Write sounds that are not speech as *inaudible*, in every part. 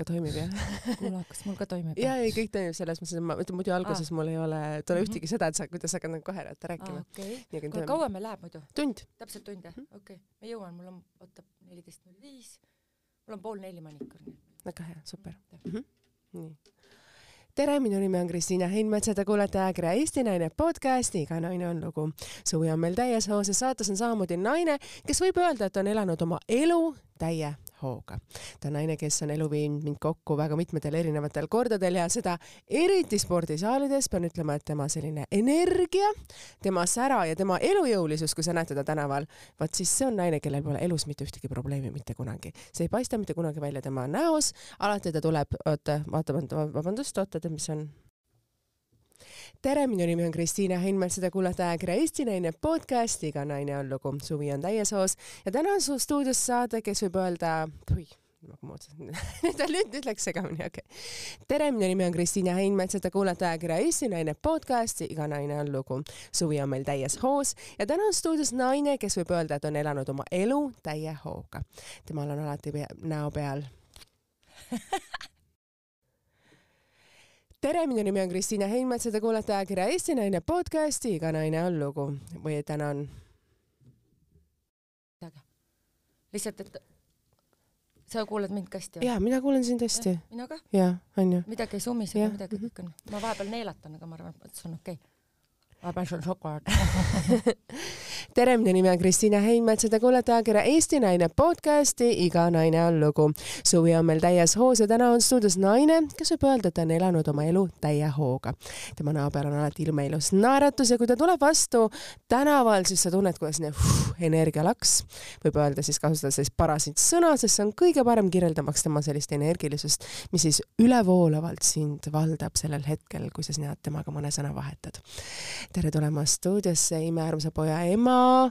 ikka toimib jah kuule, kas mul ka toimib? ja ei, kõik toimib selles mõttes, et ma ütlen muidu alguses ah. mul ei ole, tule mm -hmm. ühtegi seda, et sa, kuidas hakkad nagu kohe rääkima ah,. okei okay., kuule kaua meil läheb muidu? tund. täpselt tund jah mm -hmm., okei okay.. ma jõuan, mul on, oota, neliteist null viis, mul on pool neli maniküür. väga hea, super mm. -hmm. nii tere, minu nimi on Kristiina Heinmets ja te kuulete ajakirja Eesti Naine podcasti Iga naine on lugu. suvi on meil täies hoos ja saates on samamoodi naine, kes võib öelda, et on elanud oma elu täie hooga. ta on naine, kes on elu viinud mind kokku väga mitmetel erinevatel kordadel ja seda eriti spordisaalides, pean ütlema, et tema selline energia, tema sära ja tema elujõulisus, kui sa näed teda tänaval, vaat siis see on naine, kellel pole elus mitte ühtegi probleemi mitte kunagi. see ei paista mitte kunagi välja tema näos, alati ta tuleb, oota, vaata, vabandust, oota, mis on tere, minu nimi on Kristiina Heinmets ja te kuulate ajakirja Eesti Naine podcasti Iga naine on lugu. suvi on täies hoos ja täna on su stuudios saade, kes võib öelda, oih, ma otseselt *laughs* nüüd, nüüd, nüüd läks segamini, okei okay.. tere, minu nimi on Kristiina Heinmets ja te kuulate ajakirja Eesti Naine podcasti Iga naine on lugu. suvi on meil täies hoos ja täna on stuudios naine, kes võib öelda, et on elanud oma elu täie hooga. temal on alati pea, näo peal *laughs* tere, minu nimi on Kristiina Heinmets ja te kuulate ajakirja Eesti Naine podcasti Iga naine on lugu või täna on. lihtsalt, et sa kuuled mind ka hästi jaa, mina kuulen sind hästi. mina ka? jaa, onju. midagi ei sumise ega midagi, kõik on. ma vahepeal neelatan, aga ma arvan, et see on okei okay sulle šokolaadi *laughs* tere, minu nimi on Kristiina Heinmets ja te kuulete ajakirja Eesti Naine podcasti Iga naine on lugu. suvi on meil täies hoos ja täna on stuudios naine, kes võib öelda, et ta on elanud oma elu täie hooga. tema näo peal on alati ilmeilus naeratus ja kui ta tuleb vastu tänaval, siis sa tunned, kuidas selline uh, energialaks, võib öelda siis kasutada sellist parasit sõna, sest see on kõige parem kirjeldamaks tema sellist energilisust, mis siis ülevoolavalt sind valdab sellel hetkel, kui sa sinna temaga mõne sõna vahetad tere tulemast stuudiosse, imearmsa poja ema,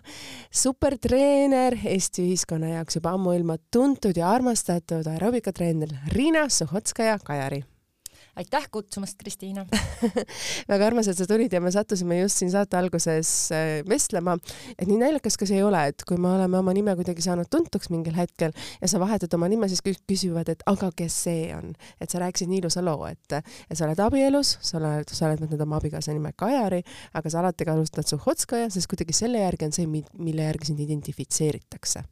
supertreener, Eesti ühiskonna jaoks juba ammuilma tuntud ja armastatud aeroobikatreener Riina Suhotskaja-Kajari aitäh kutsumast, Kristiina! *laughs* Väga armas, et sa tulid ja me sattusime just siin saate alguses äh, vestlema, et nii naljakas ka see ei ole, et kui me oleme oma nime kuidagi saanud tuntuks mingil hetkel ja sa vahetad oma nime, siis küsivad, et aga kes see on, et sa rääkisid nii ilusa loo, et, et sa oled abielus, sa oled, sa oled võtnud oma abikaasa nime Kajari, aga sa alati kasutad Suhhotskaja, sest kuidagi selle järgi on see, mille järgi sind identifitseeritakse.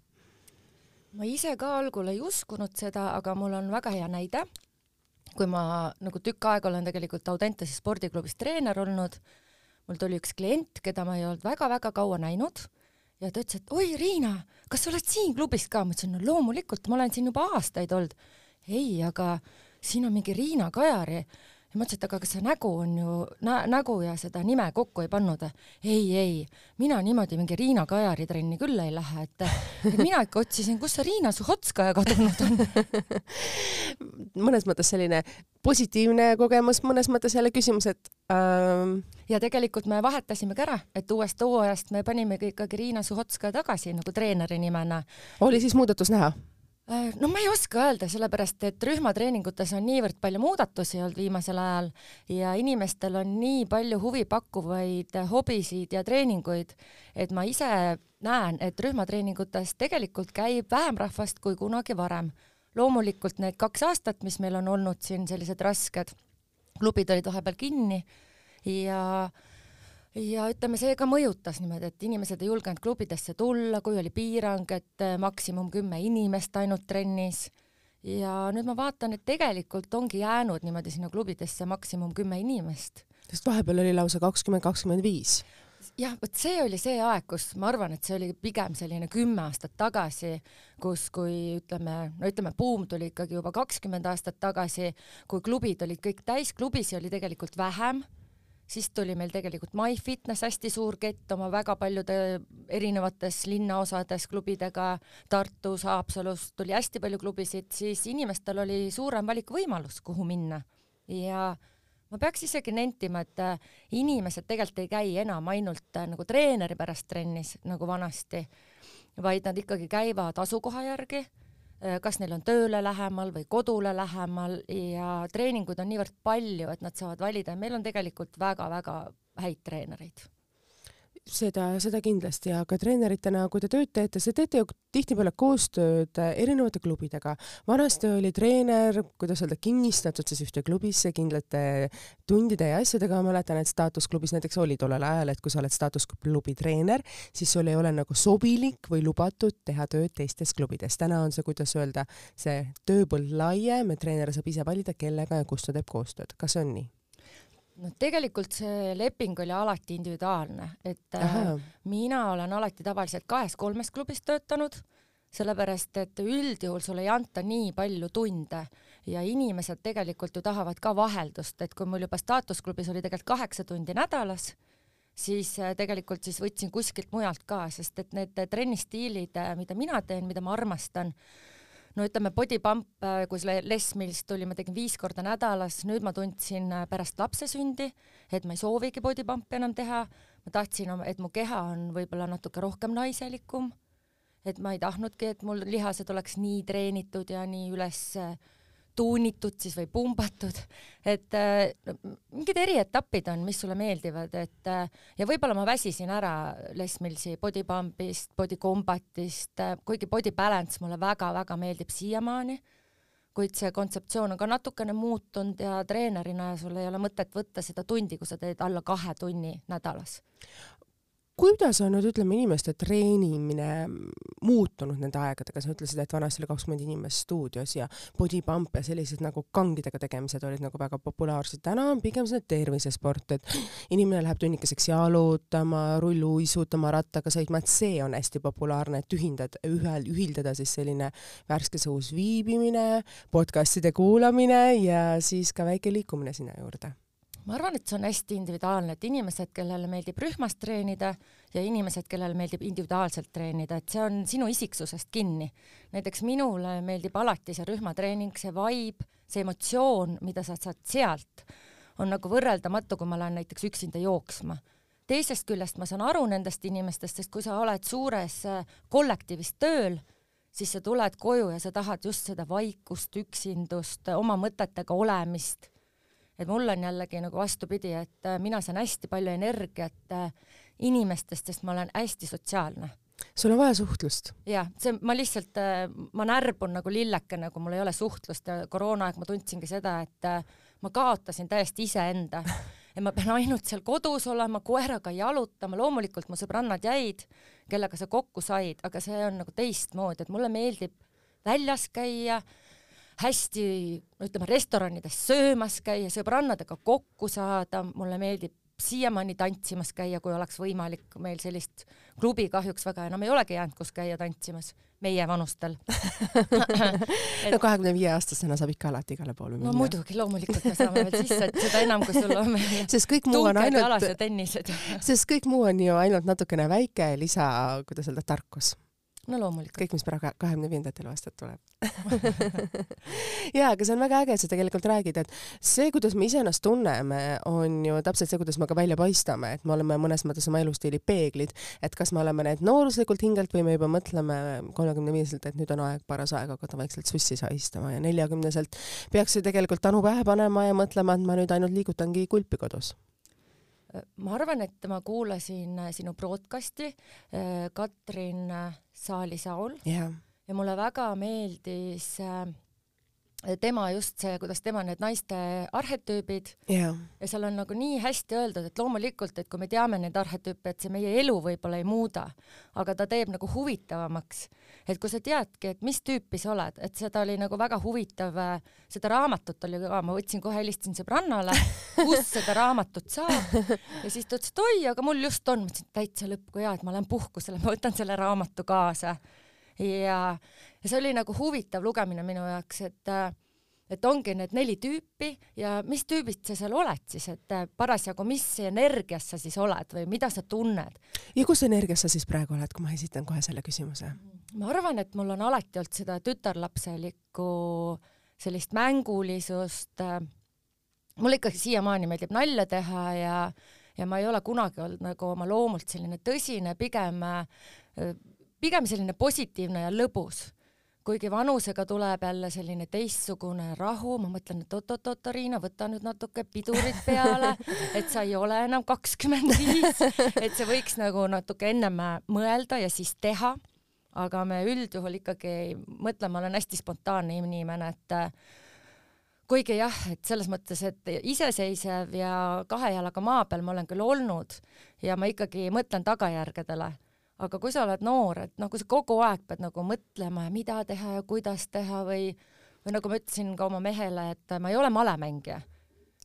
Ma ise ka algul ei uskunud seda, aga mul on väga hea näide kui ma nagu tükk aega olen tegelikult Audentases spordiklubis treener olnud, mul tuli üks klient, keda ma ei olnud väga-väga kaua näinud ja ta ütles, et oi, Riina, kas sa oled siin klubis ka? ma ütlesin, no loomulikult, ma olen siin juba aastaid olnud. ei, aga siin on mingi Riina Kajari ja ma ütlesin, et aga kas see nägu on ju nä, nägu ja seda nime kokku ei pannud. ei, ei, mina niimoodi mingi Riina Kajari trenni küll ei lähe, et, et mina ikka otsisin, kus see Riina Suhotskaja kadunud on *laughs* mõnes mõttes selline positiivne kogemus, mõnes mõttes jälle küsimus, et ähm... ja tegelikult me vahetasimegi ära, et uuest hooajast me panimegi ikkagi Riina Suhotskaja tagasi nagu treeneri nimena. oli siis muudatus näha? Äh, no ma ei oska öelda, sellepärast et rühmatreeningutes on niivõrd palju muudatusi olnud viimasel ajal ja inimestel on nii palju huvipakkuvaid hobisid ja treeninguid, et ma ise näen, et rühmatreeningutes tegelikult käib vähem rahvast kui kunagi varem. loomulikult need kaks aastat, mis meil on olnud siin sellised rasked, klubid olid vahepeal kinni ja äh, ja ütleme, see ka mõjutas niimoodi, et inimesed ei julgenud klubidesse tulla, kui oli piirang, et eh, maksimum kümme inimest ainult trennis. ja nüüd ma vaatan, et tegelikult ongi jäänud niimoodi sinna klubidesse maksimum kümme inimest. sest vahepeal oli lausa kakskümmend, kakskümmend viis jah, vot see oli see aeg, kus ma arvan, et see oli pigem selline kümme aastat tagasi, kus, kui ütleme, no ütleme, buum tuli ikkagi juba kakskümmend aastat tagasi, kui klubid olid kõik täis, klubisid oli tegelikult vähem siis tuli meil tegelikult MyFitness, hästi suur kett oma väga paljude erinevates linnaosades klubidega, Tartus, Haapsalus tuli hästi palju klubisid, siis inimestel oli suurem valikuvõimalus, kuhu minna. Ja ma peaks isegi nentima, et äh, inimesed tegelikult ei käi enam ainult äh, nagu treeneri pärast trennis nagu vanasti, vaid nad ikkagi käivad asukoha järgi kas neil on tööle lähemal või kodule lähemal ja treeninguid on niivõrd palju, et nad saavad valida ja meil on tegelikult väga-väga häid treenereid. Seda, seda kindlasti, aga treeneritena, kui te tööd teete, te teete ju tihtipeale koostööd erinevate klubidega. vanasti oli treener, kuidas öelda, kinnistatud siis ühte klubisse kindlate tundide ja asjadega, ma mäletan, et staatusklubis näiteks oli tollel ajal, et kui sa oled staatusklubi treener, siis sul ei ole nagu sobilik või lubatud teha tööd teistes klubides. täna on see, kuidas öelda, see tööpõld laiem, et treener saab ise valida, kellega ja kus ta teeb koostööd. kas on nii? No tegelikult see leping oli alati individuaalne, et äh, Aha. mina olen alati tavaliselt kahes-kolmes klubis töötanud, sellepärast et üldjuhul sulle ei anta nii palju tunde ja inimesed tegelikult ju tahavad ka vaheldust, et kui mul juba staatusklubis oli tegelikult kaheksa tundi nädalas, siis äh, tegelikult siis võtsin kuskilt mujalt ka, sest et need trennistiilid, äh, mida mina teen, mida ma armastan, no ütleme, body pump, äh, kui selle Les Millist tuli, ma tegin viis korda nädalas, nüüd ma tundsin äh, pärast lapse sündi, et ma ei soovigi body pump'i enam teha. ma tahtsin, et mu keha on võib-olla natuke rohkem naiselikum. et ma ei tahtnudki, et mul lihased oleks nii treenitud ja nii üles äh, tuunitud siis või pumbatud, et no, mingid erietapid on, mis sulle meeldivad, et ja võib-olla ma väsisin ära Les Millsi body pump'ist, body combat'ist, kuigi body balance mulle väga-väga meeldib siiamaani, kuid see kontseptsioon on ka natukene muutunud ja treenerina sul ei ole mõtet võtta seda tundi, kui sa teed alla kahe tunni nädalas kuidas on nüüd ütleme inimeste treenimine muutunud nende aegadega, sa ütlesid, et vanasti oli kakskümmend inimest stuudios ja body pump ja sellised nagu kangidega tegemised olid nagu väga populaarsed. täna on pigem see tervisesport, et inimene läheb tunnikeseks jalutama, rulluisutama, rattaga sõitma, et see on hästi populaarne, et ühindad, ühel, ühildada siis selline värskes õhus viibimine, podcast'ide kuulamine ja siis ka väike liikumine sinna juurde ma arvan, et see on hästi individuaalne, et inimesed, kellele meeldib rühmas treenida ja inimesed, kellele meeldib individuaalselt treenida, et see on sinu isiksusest kinni. näiteks minule meeldib alati see rühmatreening, see vibe, see emotsioon, mida sa saad sealt, on nagu võrreldamatu, kui ma lähen näiteks üksinda jooksma. teisest küljest ma saan aru nendest inimestest, sest kui sa oled suures äh, kollektiivis tööl, siis sa tuled koju ja sa tahad just seda vaikust, üksindust, oma mõtetega olemist et mul on jällegi nagu vastupidi, et äh, mina saan hästi palju energiat äh, inimestest, sest ma olen hästi sotsiaalne. Sul on vaja suhtlust? jah, see, ma lihtsalt, äh, ma närbun nagu lillekene, kui mul ei ole suhtlust ja koroonaaeg ma tundsingi seda, et ma kaotasin täiesti iseenda. *laughs* Ja ma pean ainult seal kodus olema, koeraga jalutama, loomulikult mu sõbrannad jäid, kellega sa kokku said, aga see on nagu teistmoodi, et mulle meeldib väljas käia hästi, ütleme restoranides söömas käia, sõbrannadega kokku saada, mulle meeldib siiamaani tantsimas käia, kui oleks võimalik, meil sellist klubi kahjuks väga enam ei olegi jäänud, kus käia tantsimas, meie vanustel. Et... *laughs* no kahekümne viie aastasena saab ikka alati igale poole minna. no muidugi, loomulikult me saame veel sisse, et seda enam, kui sul on *laughs* sest kõik muu on ainult, sest kõik muu on ju ainult natukene väike lisa, kuidas öelda, tarkus no loomulikult. kõik, mis praegu kahekümne viiendatel aastat tuleb. *laughs* Ja, aga see on väga äge, et sa tegelikult räägid, et see, kuidas me iseennast tunneme, on ju täpselt see, kuidas me ka välja paistame, et me oleme mõnes mõttes oma elustiili peeglid, et kas me oleme need nooruslikult hingelt või me juba mõtleme kolmekümne viieselt, et nüüd on aeg, paras aeg hakata vaikselt sussi sahistama ja neljakümneselt peaks ju tegelikult tanu pähe panema ja mõtlema, et ma nüüd ainult liigutangi kulpi kodus ma arvan, et ma kuulasin äh, sinu broadcast'i äh, Katrin äh, Saali-Saul yeah. ja mulle väga meeldis tema just see, kuidas tema need naiste arhetüübid yeah. ja seal on nagu nii hästi öeldud, et loomulikult, et kui me teame neid arhetüüpe, et see meie elu võib-olla ei muuda, aga ta teeb nagu huvitavamaks. Et kui sa teadki, et mis tüüpi sa oled, et seda oli nagu väga huvitav, seda raamatut oli ka, ma võtsin kohe, helistasin sõbrannale, kus seda raamatut saab ja siis ta ütles, et oi, aga mul just on, ma ütlesin täitsa lõpp, kui hea, et ma lähen puhkusele, ma võtan selle raamatu kaasa. Ja, ja see oli nagu huvitav lugemine minu jaoks, et et ongi need neli tüüpi ja mis tüübid sa seal oled siis, et parasjagu, mis energias sa siis oled või mida sa tunned? ja kus energias sa siis praegu oled, kui ma esitan kohe selle küsimuse? ma arvan, et mul on alati olnud seda tütarlapselikku sellist mängulisust. mulle ikkagi siiamaani meeldib nalja teha ja, ja ma ei ole kunagi olnud nagu oma loomult selline tõsine, pigem pigem selline positiivne ja lõbus. Kuigi vanusega tuleb jälle selline teistsugune rahu, ma mõtlen, et oot-oot-oot, Riina, võta nüüd natuke pidurit peale, *laughs* et sa ei ole enam kakskümmend viis, et sa võiks nagu natuke ennem mõelda ja siis teha. aga me üldjuhul ikkagi mõtleme, ma olen hästi spontaanne inimene, et kuigi jah, et selles mõttes, et iseseisev ja kahe jalaga maa peal ma olen küll olnud ja ma ikkagi mõtlen tagajärgedele aga kui sa oled noor, et noh, kui sa kogu aeg pead nagu mõtlema, mida teha ja kuidas teha või, või nagu ma ütlesin ka oma mehele, et ma ei ole malemängija.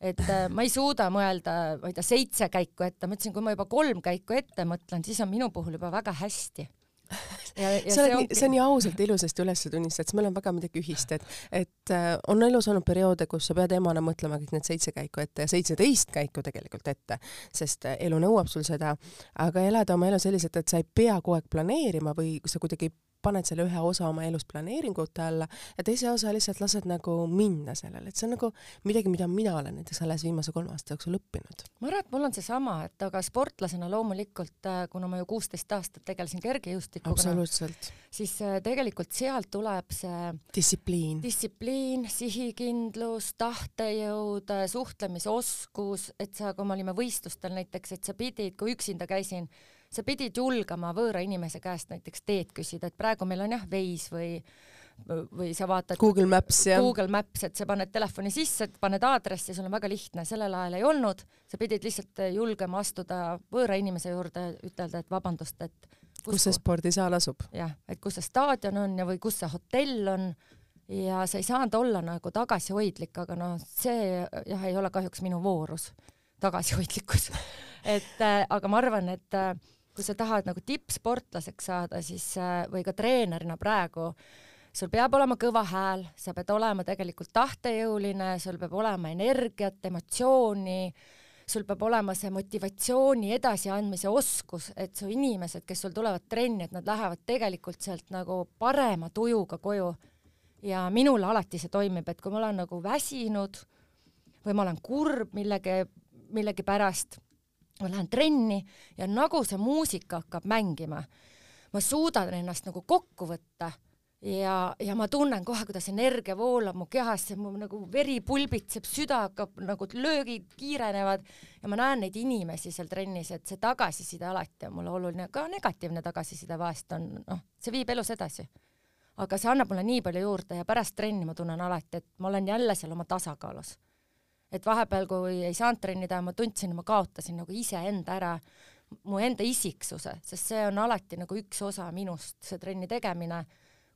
et äh, ma ei suuda mõelda, ma ei tea, seitse käiku ette, ma ütlesin, kui ma juba kolm käiku ette mõtlen, siis on minu puhul juba väga hästi *laughs* sa oled nii, sa nii ausalt ilusasti üles tunnistad, sest meil on väga midagi ühist, et, et äh, on elus olnud perioode, kus sa pead emana mõtlema kõik need seitse käiku ette ja seitseteist käiku tegelikult ette, sest äh, elu nõuab sul seda, aga elada oma elu selliselt, et sa ei pea kogu aeg planeerima või sa kuidagi paned selle ühe osa oma elust planeeringute alla ja teise osa lihtsalt lased nagu minna sellele, et see on nagu midagi, mida mina olen näiteks alles viimase kolme aasta jooksul õppinud. ma arvan, et mul on seesama, et aga sportlasena loomulikult, äh, kuna ma ju kuusteist aastat tegelesin kergejõustikuga, siis äh, tegelikult sealt tuleb see distsipliin, distsipliin, sihikindlus, tahtejõud, äh, suhtlemisoskus, et sa, kui me olime võistlustel näiteks, et sa pidid, kui üksinda käisin, sa pidid julgema võõra inimese käest näiteks teed küsida, et praegu meil on jah Waze või või sa vaatad Google Maps, jah. Google Maps, et sa paned telefoni sisse, paned aadressi, sul on väga lihtne, sellel ajal ei olnud, sa pidid lihtsalt julgema astuda võõra inimese juurde, ütelda, et vabandust, et kus, kus see spordisaal asub. jah, et kus see staadion on ja, või kus see hotell on ja sa ei saanud olla nagu tagasihoidlik, aga noh, see jah, ei ole kahjuks minu voorus, tagasihoidlikkus *laughs* et äh, aga ma arvan, et äh, kui sa tahad nagu tippsportlaseks saada, siis äh, või ka treenerina praegu, sul peab olema kõva hääl, sa pead olema tegelikult tahtejõuline, sul peab olema energiat, emotsiooni, sul peab olema see motivatsiooni edasiandmise oskus, et su inimesed, kes sul tulevad trenni, et nad lähevad tegelikult sealt nagu parema tujuga koju. ja minul alati see toimib, et kui ma olen nagu väsinud või ma olen kurb millegi, millegipärast ma lähen trenni ja nagu see muusika hakkab mängima, ma suudan ennast nagu kokku võtta ja, ja ma tunnen kohe, kuidas energia voolab mu kehasse, mu nagu veri pulbitseb, süda hakkab nagu löögid kiirenevad ja ma näen neid inimesi seal trennis, et see tagasiside alati on mulle oluline, ka negatiivne tagasiside vahest on, noh, see viib elus edasi. aga see annab mulle nii palju juurde ja pärast trenni ma tunnen alati, et ma olen jälle seal oma tasakaalus et vahepeal, kui ei saanud trenni teha, ma tundsin, ma kaotasin nagu iseenda ära, mu enda isiksuse, sest see on alati nagu üks osa minust, see trenni tegemine.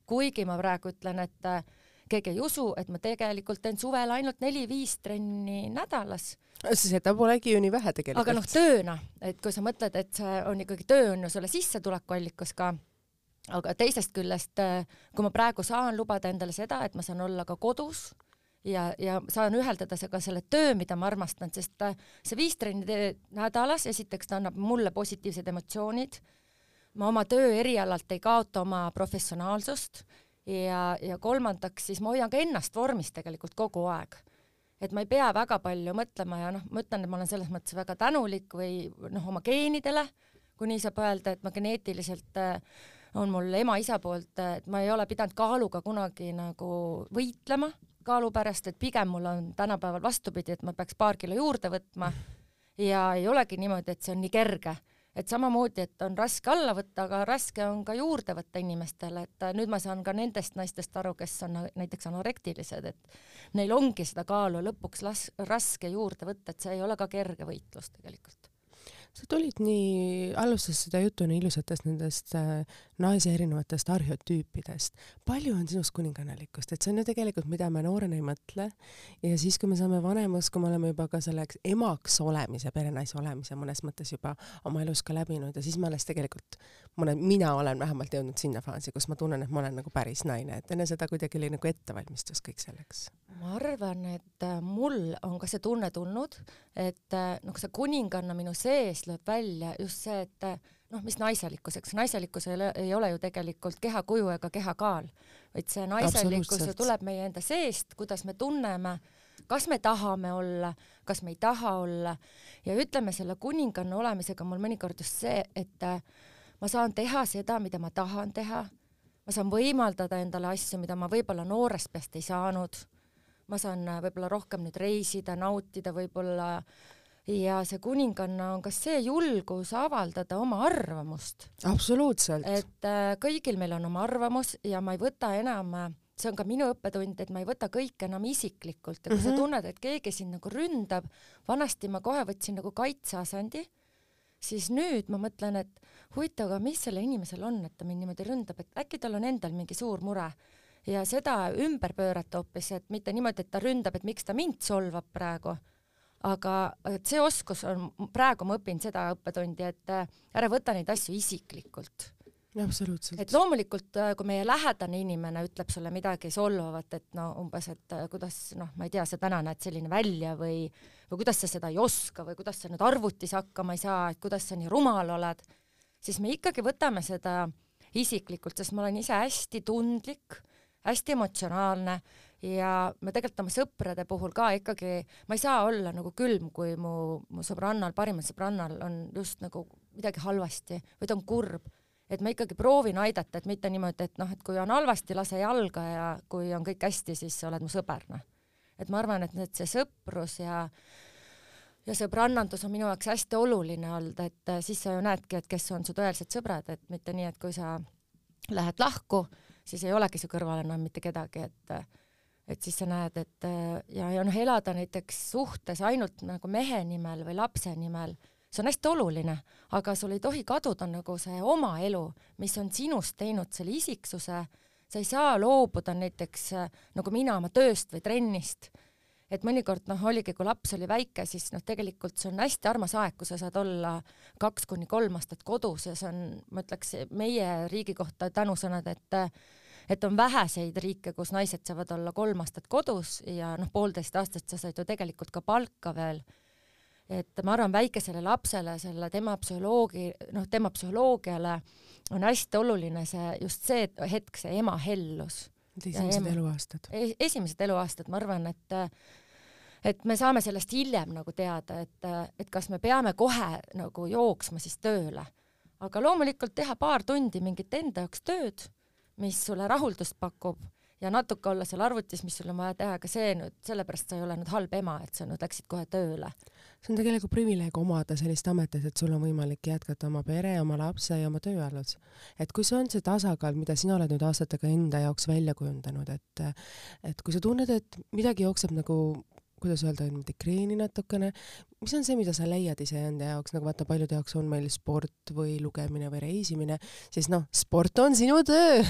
kuigi ma praegu ütlen, et äh, keegi ei usu, et ma tegelikult teen suvel ainult neli-viis trenni nädalas. seda polegi ju nii vähe tegelikult. aga noh, tööna, et kui sa mõtled, et see on ikkagi töö on ju sulle sissetulekuallikas ka aga teisest küljest, äh, kui ma praegu saan lubada endale seda, et ma saan olla ka kodus ja, ja saan üheldada ka selle töö, mida ma armastan, sest äh, see viis trenni nädalas, esiteks ta annab mulle positiivsed emotsioonid, ma oma töö erialalt ei kaota oma professionaalsust. Ja, ja kolmandaks siis ma hoian ka ennast vormis tegelikult kogu aeg. et ma ei pea väga palju mõtlema ja noh, ma ütlen, et ma olen selles mõttes väga tänulik või noh, oma geenidele, kui nii saab öelda, et ma geneetiliselt äh, on mul ema-isa poolt, et ma ei ole pidanud kaaluga kunagi nagu võitlema kaalu pärast, et pigem mul on tänapäeval vastupidi, et ma peaks paar kilo juurde võtma. Ja ei olegi niimoodi, et see on nii kerge. et samamoodi, et on raske alla võtta, aga raske on ka juurde võtta inimestele, et nüüd ma saan ka nendest naistest aru, kes on näiteks anorektilised, et neil ongi seda kaalu lõpuks las-, raske juurde võtta, et see ei ole ka kerge võitlus tegelikult sa tulid nii, alustasid seda juttu nii ilusatest nendest äh, naise erinevatest arheotüüpidest. palju on sinus kuningannalikkust, et see on ju tegelikult, mida me noorena ei mõtle ja siis, kui me saame vanemaks, kui me oleme juba ka selleks emaks olemise, perenaise olemise mõnes mõttes juba oma elus ka läbinud ja siis me alles tegelikult, mõne, mina olen vähemalt jõudnud sinna faasi, kus ma tunnen, et ma olen nagu päris naine, et enne seda kuidagi oli nagu ettevalmistus kõik selleks. Ma arvan, et äh, mul on ka see tunne tulnud, et äh, noh, see kuninganna minu sees lööb välja just see, et noh, mis naiselikkuseks, naiselikkus ei ole, ei ole ju tegelikult kehakuju ega kehakaal, vaid see naiselikkus ju tuleb meie enda seest, kuidas me tunneme, kas me tahame olla, kas me ei taha olla. Ja ütleme selle kuninganna olemisega mul mõnikord just see, et ma saan teha seda, mida ma tahan teha, ma saan võimaldada endale asju, mida ma võib-olla noorest peast ei saanud. Ma saan äh, võib-olla rohkem nüüd reisida, nautida võib-olla ja see kuninganna on ka see julgus avaldada oma arvamust. absoluutselt. et äh, kõigil meil on oma arvamus ja ma ei võta enam äh, see on ka minu õppetund, et ma ei võta kõike enam isiklikult ja kui mm -hmm. sa mhm. tunned, et keegi sind nagu ründab, vanasti ma kohe võtsin nagu kaitseasandi, siis nüüd ma mõtlen, et huvitav, aga mis sellel inimesel on, et ta mind niimoodi ründab, et äkki tal on endal mingi suur mure ja seda ümber pöörata hoopis, et mitte niimoodi, et ta ründab, et miks ta mind solvab praegu, aga et see oskus on, praegu ma õpin seda õppetundi, et äh, ära võta neid asju isiklikult absoluutselt. et loomulikult, äh, kui meie lähedane inimene ütleb sulle midagi solvavat, et no umbes, et äh, kuidas noh, ma ei tea, sa täna näed selline välja või, või kuidas sa seda ei oska või kuidas sa nüüd arvutis hakkama ei saa, et kuidas sa nii rumal oled, siis me ikkagi võtame seda isiklikult, sest ma olen ise hästi tundlik, hästi emotsionaalne ja ma tegelikult oma sõprade puhul ka ikkagi, ma ei saa olla nagu külm, kui mu, mu sõbrannal, parimal sõbrannal on just nagu midagi halvasti või ta on kurb et ma ikkagi proovin aidata, et mitte niimoodi, et noh, et kui on halvasti, lase jalga ja kui on kõik hästi, siis sa oled mu sõber, noh. et ma arvan, et need, see sõprus ja ja sõbrannandus on minu jaoks hästi oluline olnud, et äh, siis sa ju näedki, et kes on su tõelised sõbrad, et mitte nii, et kui sa lähed lahku, siis ei olegi su kõrval enam mitte kedagi, et et siis sa näed, et ja, ja noh, elada näiteks suhtes ainult nagu mehe nimel või lapse nimel see on hästi oluline, aga sul ei tohi kaduda nagu see oma elu, mis on sinust teinud selle isiksuse, sa ei saa loobuda näiteks nagu mina oma tööst või trennist, et mõnikord noh, oligi, kui laps oli väike, siis noh, tegelikult see on hästi armas aeg, kui sa saad olla kaks kuni kolm aastat kodus ja see on, ma ütleks meie riigi kohta tänusõnad, et et on väheseid riike, kus naised saavad olla kolm aastat kodus ja noh, poolteist aastat sa said ju tegelikult ka palka veel et ma arvan, väikesele lapsele selle tema psühholoogi, noh, tema psühholoogiale on hästi oluline see, just see hetk, see ema hellus. esimesed ema, eluaastad e. esimesed eluaastad, ma arvan, et et me saame sellest hiljem nagu teada, et, et kas me peame kohe nagu jooksma siis tööle. aga loomulikult teha paar tundi mingit enda jaoks tööd, mis sulle rahuldust pakub ja natuke olla seal arvutis, mis sul on vaja teha, aga see nüüd, sellepärast sa ei ole nüüd halb ema, et sa nüüd läksid kohe tööle. see on tegelikult privileeg omada sellist ametit, et sul on võimalik jätkata oma pere, oma lapse ja oma tööalus. et kui see on see tasakaal, mida sina oled nüüd aastatega enda jaoks välja kujundanud, et et kui sa tunned, et midagi jookseb nagu kuidas öelda, niimoodi kreeni natukene, mis on see, mida sa leiad iseenda jaoks, nagu vaata, paljude jaoks on meil sport või lugemine või reisimine, siis noh, sport on sinu töö.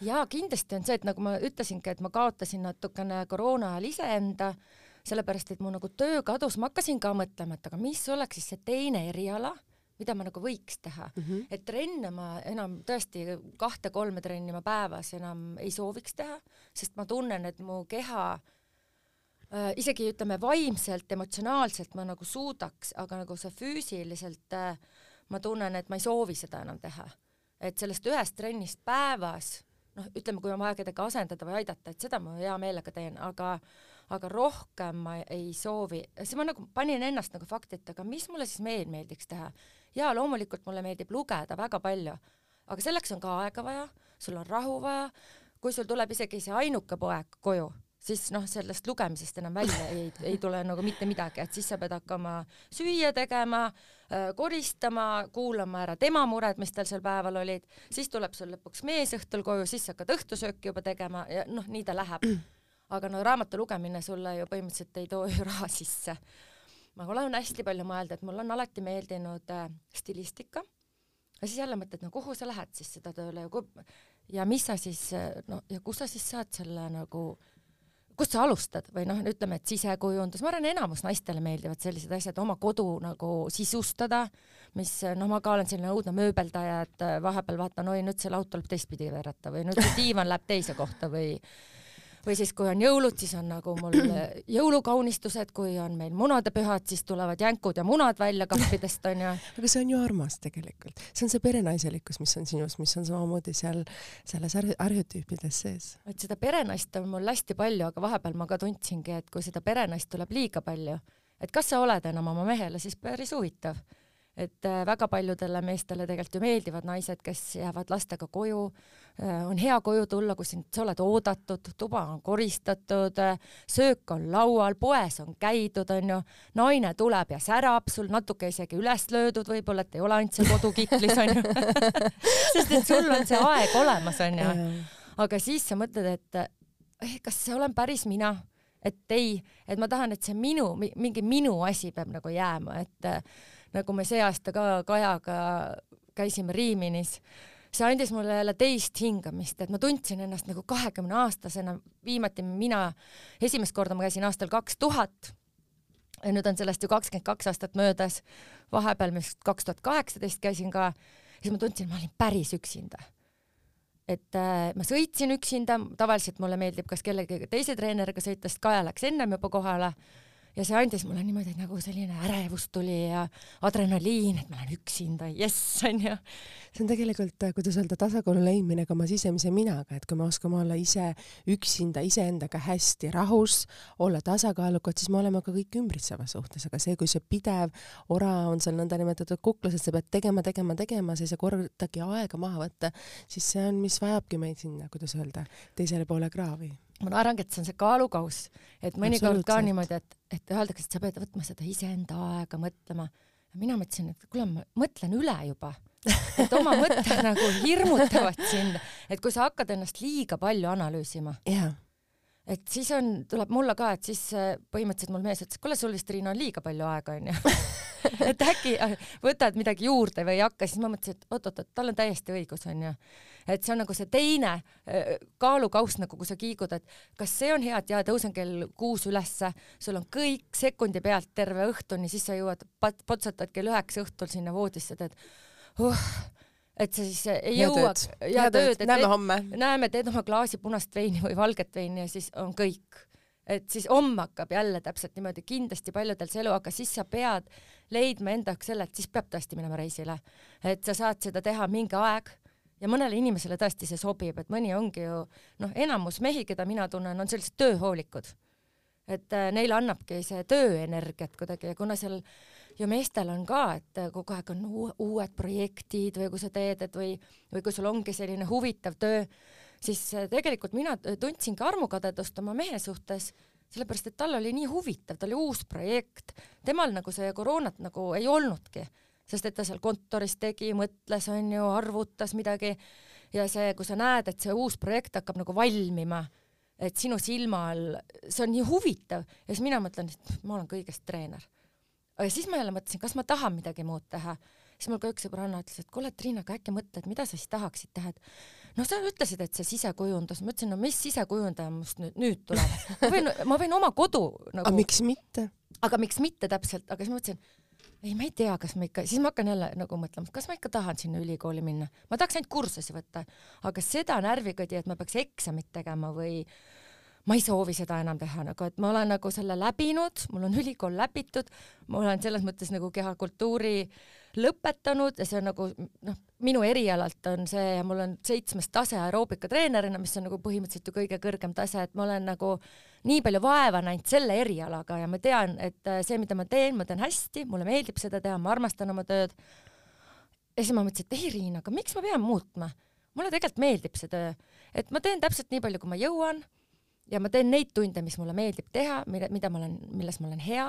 Jaa, kindlasti on see, et nagu ma ütlesingi, et ma kaotasin natukene koroona ajal iseenda, sellepärast et mu nagu töö kadus, ma hakkasin ka mõtlema, et aga mis oleks siis see teine eriala, mida ma nagu võiks teha. Mm, -hmm. et trenne ma enam tõesti kahte-kolme trenni ma päevas enam ei sooviks teha, sest ma tunnen, et mu keha äh, isegi ütleme vaimselt, emotsionaalselt ma nagu suudaks, aga nagu see füüsiliselt äh, ma tunnen, et ma ei soovi seda enam teha. et sellest ühest trennist päevas noh, ütleme, kui on vaja kedagi asendada või aidata, et seda ma hea meelega teen, aga aga rohkem ma ei soovi, siis ma nagu panin ennast nagu fakti, et aga mis mulle siis veel meeldiks teha. jaa, loomulikult mulle meeldib lugeda väga palju, aga selleks on ka aega vaja, sul on rahu vaja, kui sul tuleb isegi see ainuke poeg koju, siis noh, sellest lugemisest enam välja ei, ei tule nagu mitte midagi, et siis sa pead hakkama süüa tegema, äh, koristama, kuulama ära tema mured, mis tal sel päeval olid, siis tuleb sul lõpuks mees õhtul koju, siis hakkad õhtusööki juba tegema ja noh, nii ta läheb. aga no raamatu lugemine sulle ju põhimõtteliselt ei too ju raha sisse. ma olen hästi palju mõelnud, et mulle on alati meeldinud äh, stilistika ja siis jälle mõtled, no kuhu sa lähed siis seda tööle ja ja mis sa siis äh, no ja kus sa siis saad selle nagu äh, kust sa alustad? Või noh, ütleme, et sisekujundus, ma arvan, enamus naistele meeldivad sellised asjad, oma kodu nagu sisustada, mis noh, ma ka olen selline õudne mööbeldaja, et vahepeal vaatan, oi nüüd see laud tuleb teistpidi veereta või nüüd see diivan läheb teise kohta või või siis, kui on jõulud, siis on nagu mul jõulukaunistused, kui on meil munadepühad, siis tulevad jänkud ja munad välja kappidest onju. *laughs* aga see on ju armas tegelikult, see on see perenaiselikkus, mis on sinus, mis on samamoodi seal selles arhetüüpides sees. et seda perenaist on mul hästi palju, aga vahepeal ma ka tundsingi, et kui seda perenaist tuleb liiga palju, et kas sa oled enam oma mehele siis päris huvitav et äh, väga paljudele meestele tegelikult ju meeldivad naised, kes jäävad lastega koju. Äh, on hea koju tulla, kui sind, sa oled oodatud, tuba on koristatud, äh, söök on laual, poes on käidud, onju. naine tuleb ja särab sul natuke isegi üles löödud võib-olla, et ei ole ainult see kodukiklis onju *laughs* sest et sul on see aeg olemas onju. aga siis sa mõtled, et eh, kas see olen päris mina et ei, et ma tahan, et see minu, mingi minu asi peab nagu jääma, et nagu me see aasta ka Kajaga käisime Riiminis, see andis mulle jälle teist hingamist, et ma tundsin ennast nagu kahekümne aastasena, viimati mina, esimest korda ma käisin aastal kaks tuhat ja nüüd on sellest ju kakskümmend kaks aastat möödas, vahepeal vist kaks tuhat kaheksateist käisin ka, siis ma tundsin, ma olin päris üksinda. et äh, ma sõitsin üksinda, tavaliselt mulle meeldib kas kellegagi teise treeneriga sõita, sest Kaja läks ennem juba kohale ja see andis mulle niimoodi nagu selline ärevus tuli ja adrenaliin, et ma olen üksinda, jess onju. see on tegelikult, kuidas öelda, tasakaalu leidmine ka oma sisemise minaga, et kui me oskame olla ise üksinda iseendaga hästi rahus, olla tasakaalukad, siis me oleme ka kõik ümbritseva suhtes, aga see, kui see pidev ora on seal nõndanimetatud kuklas, et sa pead tegema, tegema, tegema, sa ei saa kordagi aega maha võtta, siis see on, mis vajabki meid sinna, kuidas öelda, teisele poole kraavi ma arvangi, et see on see kaalukauss, et mõnikord ka niimoodi, et, et öeldakse, et sa pead võtma seda iseenda aega mõtlema. mina mõtlesin, et kuule, ma mõtlen üle juba, et oma mõtted *laughs* nagu hirmutavad sind, et kui sa hakkad ennast liiga palju analüüsima. Yeah., et siis on, tuleb mulle ka, et siis äh, põhimõtteliselt mul mees ütles, kuule, sul vist Riina on liiga palju aega onju *laughs* et äkki äh, võtad midagi juurde või ei hakka, siis ma mõtlesin, et oot-oot-oot, tal on täiesti õigus onju et see on nagu see teine äh, kaalukauss nagu, kui sa kiigud, et kas see on hea, et jaa, tõusen kell kuus ülesse, sul on kõik sekundi pealt terve õhtuni, siis sa jõuad, potsatad kell üheksa õhtul sinna voodisse, teed uh, et sa siis ei hea jõua. hea tööd, näeme homme. näeme, teed oma klaasi punast veini või valget veini ja siis on kõik et siis homme hakkab jälle täpselt niimoodi kindlasti paljudel see elu, aga siis sa pead leidma enda jaoks selle, et siis peab tõesti minema reisile. et sa saad seda teha mingi aeg ja mõnele inimesele tõesti see sobib, et mõni ongi ju noh, enamus mehi, keda mina tunnen, on sellised tööhoolikud. et äh, neile annabki see tööenergiat kuidagi ja kuna seal ju meestel on ka, et äh, kogu aeg on uued projektid või kui sa teed, et või, või kui sul ongi selline huvitav töö, siis äh, tegelikult mina tundsingi armukadedust oma mehe suhtes, sellepärast et tal oli nii huvitav, tal oli uus projekt, temal nagu see koroonat nagu ei olnudki sest et ta seal kontoris tegi, mõtles, onju, arvutas midagi ja see, kui sa näed, et see uus projekt hakkab nagu valmima, et sinu silma all, see on nii huvitav ja siis mina mõtlen, et ma olen kõigest treener. aga siis ma jälle mõtlesin, kas ma tahan midagi muud teha. siis mul ka üks sõbranna ütles, et kuule, Triina, aga äkki mõtled, mida sa siis tahaksid teha, et noh, sa ütlesid, et see sisekujundus, ma ütlesin, no mis sisekujundaja must nüüd, nüüd tuleb. ma võin, ma võin oma kodu nagu. aga miks mitte? aga miks mitte täpselt, aga siis mõtlesin ei, ma ei tea, kas ma ikka, siis ma hakkan jälle nagu mõtlema, kas ma ikka tahan sinna ülikooli minna, ma tahaks ainult kursusi võtta, aga seda närvikõdi, et ma peaks eksamit tegema või ma ei soovi seda enam teha nagu, et ma olen nagu selle läbinud, mul on ülikool läbitud, ma olen selles mõttes nagu kehakultuuri lõpetanud ja see on nagu noh, minu erialalt on see ja mul on seitsmes tase aeroobikatreenerina, mis on nagu põhimõtteliselt ju kõige kõrgem tase, et ma olen nagu nii palju vaeva näinud selle erialaga ja ma tean, et äh, see, mida ma teen, ma teen hästi, mulle meeldib seda teha, ma armastan oma tööd. ja siis ma mõtlesin, et ei Riina, aga miks ma pean muutma? mulle tegelikult meeldib see töö, et ma teen täpselt nii palju, kui ma jõuan ja ma teen neid tunde, mis mulle meeldib teha, mida, mida ma olen, milles ma olen hea.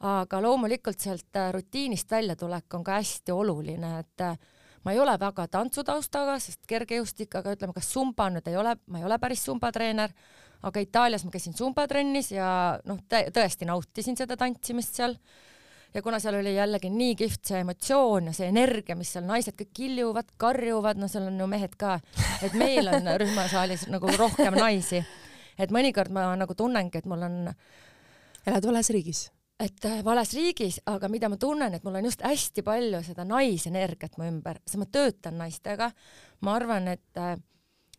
Aga loomulikult sealt äh, rutiinist väljatulek on ka hästi oluline, et äh, ma ei ole väga tantsutaustaga, sest kergejõustik, aga ütleme, kas sumba nüüd ei ole, ma ei ole päris sumbatreener, aga Itaalias ma käisin sumbatrennis ja noh, tõesti nautisin seda tantsimist seal. ja kuna seal oli jällegi nii kihvt see emotsioon ja see energia, mis seal naised kõik kiljuvad, karjuvad, no seal on ju mehed ka, et meil on *laughs* rühmasaalis nagu rohkem naisi. et mõnikord ma nagu tunnengi, et mul on. elad vales riigis et äh, vales riigis, aga mida ma tunnen, et mul on just hästi palju seda naisenergiat mu ümber, sest ma töötan naistega. ma arvan, et äh,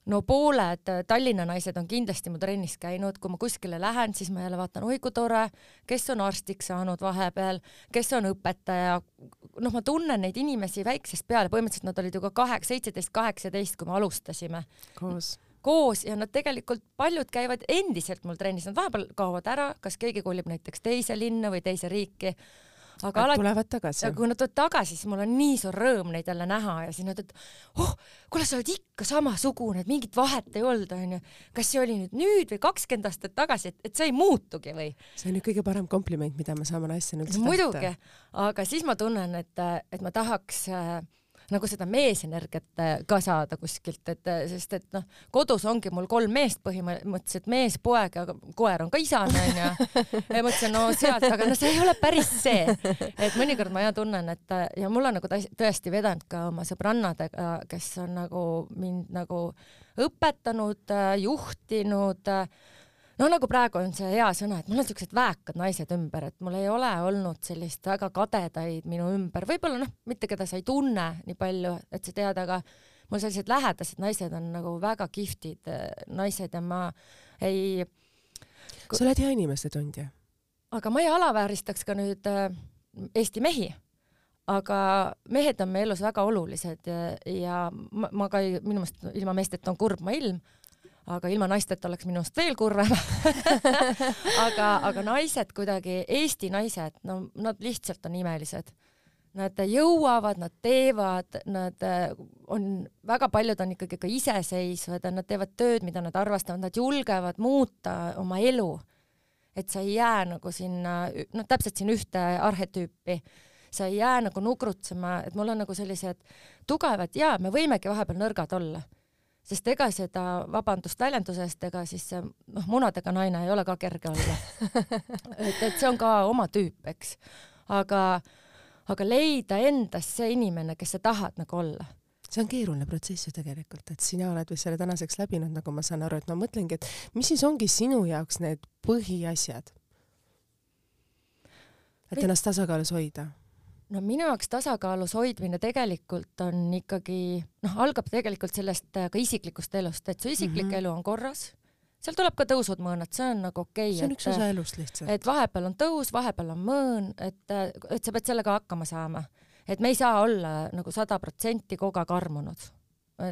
no pooled äh, Tallinna naised on kindlasti mu trennis käinud, kui ma kuskile lähen, siis ma jälle vaatan, oi kui tore, kes on arstiks saanud vahepeal, kes on õpetaja. noh, ma tunnen neid inimesi väiksest peale, põhimõtteliselt nad olid ju ka kaheksa, seitseteist, kaheksateist, kui me alustasime. koos koos ja nad tegelikult paljud käivad endiselt mul trennis, nad vahepeal kaovad ära, kas keegi kolib näiteks teise linna või teise riiki aga alati tulevad tagasi. ja kui nad tulevad tagasi, siis mul on nii suur rõõm neid jälle näha ja siis nad ütlevad, oh, kuule, sa oled ikka samasugune, et mingit vahet ei olnud, onju. kas see oli nüüd nüüd või kakskümmend aastat tagasi, et, et sa ei muutugi või? see on ju kõige parem kompliment, mida me saame naistena üldse muidugi, aga siis ma tunnen, et, et ma tahaks äh, nagu seda meesenergiat äh, ka saada kuskilt, et äh, sest et noh, kodus ongi mul kolm meest põhimõtteliselt, mees, poeg ja koer on ka isane onju. ja mõtlesin, no sealt, aga no see ei ole päris see, et mõnikord ma ja tunnen, et ja mul on nagu tõesti vedanud ka oma sõbrannadega, kes on nagu mind nagu õpetanud, äh, juhtinud no nagu praegu on see hea sõna, et mul on siuksed väekad naised ümber, et mul ei ole olnud sellist väga kadedaid minu ümber, võib-olla noh, mitte keda sa ei tunne nii palju, et sa tead, aga mul sellised lähedased naised on nagu väga kihvtid äh, naised ja ma ei. sa oled hea inimeste tundja. aga ma ei alavääristaks ka nüüd äh, Eesti mehi aga mehed on meie elus väga olulised ja, ja ma, ma ka ei, minu meelest ilma meesteta on kurb maailm aga ilma naisteta oleks minust veel kurvem *laughs* aga, aga naised kuidagi, Eesti naised, no nad lihtsalt on imelised. Nad jõuavad, nad teevad, nad äh, on, väga paljud on ikkagi ka iseseisvad ja nad teevad tööd, mida nad armastavad, nad julgevad muuta oma elu. et sa ei jää nagu sinna, noh, täpselt siin ühte arhetüüpi sa ei jää nagu nugrutsema, et mul on nagu sellised tugevad ja me võimegi vahepeal nõrgad olla sest ega seda, vabandust väljenduse eest, ega siis noh, munadega naine ei ole ka kerge olla *laughs* et, et see on ka oma tüüp, eks. aga, aga leida endas see inimene, kes sa tahad nagu olla see on keeruline protsess ju tegelikult, et sina oled vist selle tänaseks läbinud, nagu ma saan aru, et ma mõtlengi, et mis siis ongi sinu jaoks need põhiasjad? et ennast tasakaalus hoida no minu jaoks tasakaalus hoidmine tegelikult on ikkagi noh, algab tegelikult sellest äh, ka isiklikust elust, et su isiklik mm -hmm. elu on korras, seal tuleb ka tõusud-mõõnad, see on nagu okei okay,. see on üks osa elust lihtsalt. et vahepeal on tõus, vahepeal on mõõn, et, äh, et sa pead sellega hakkama saama. et me ei saa olla nagu sada protsenti kogu aeg armunud.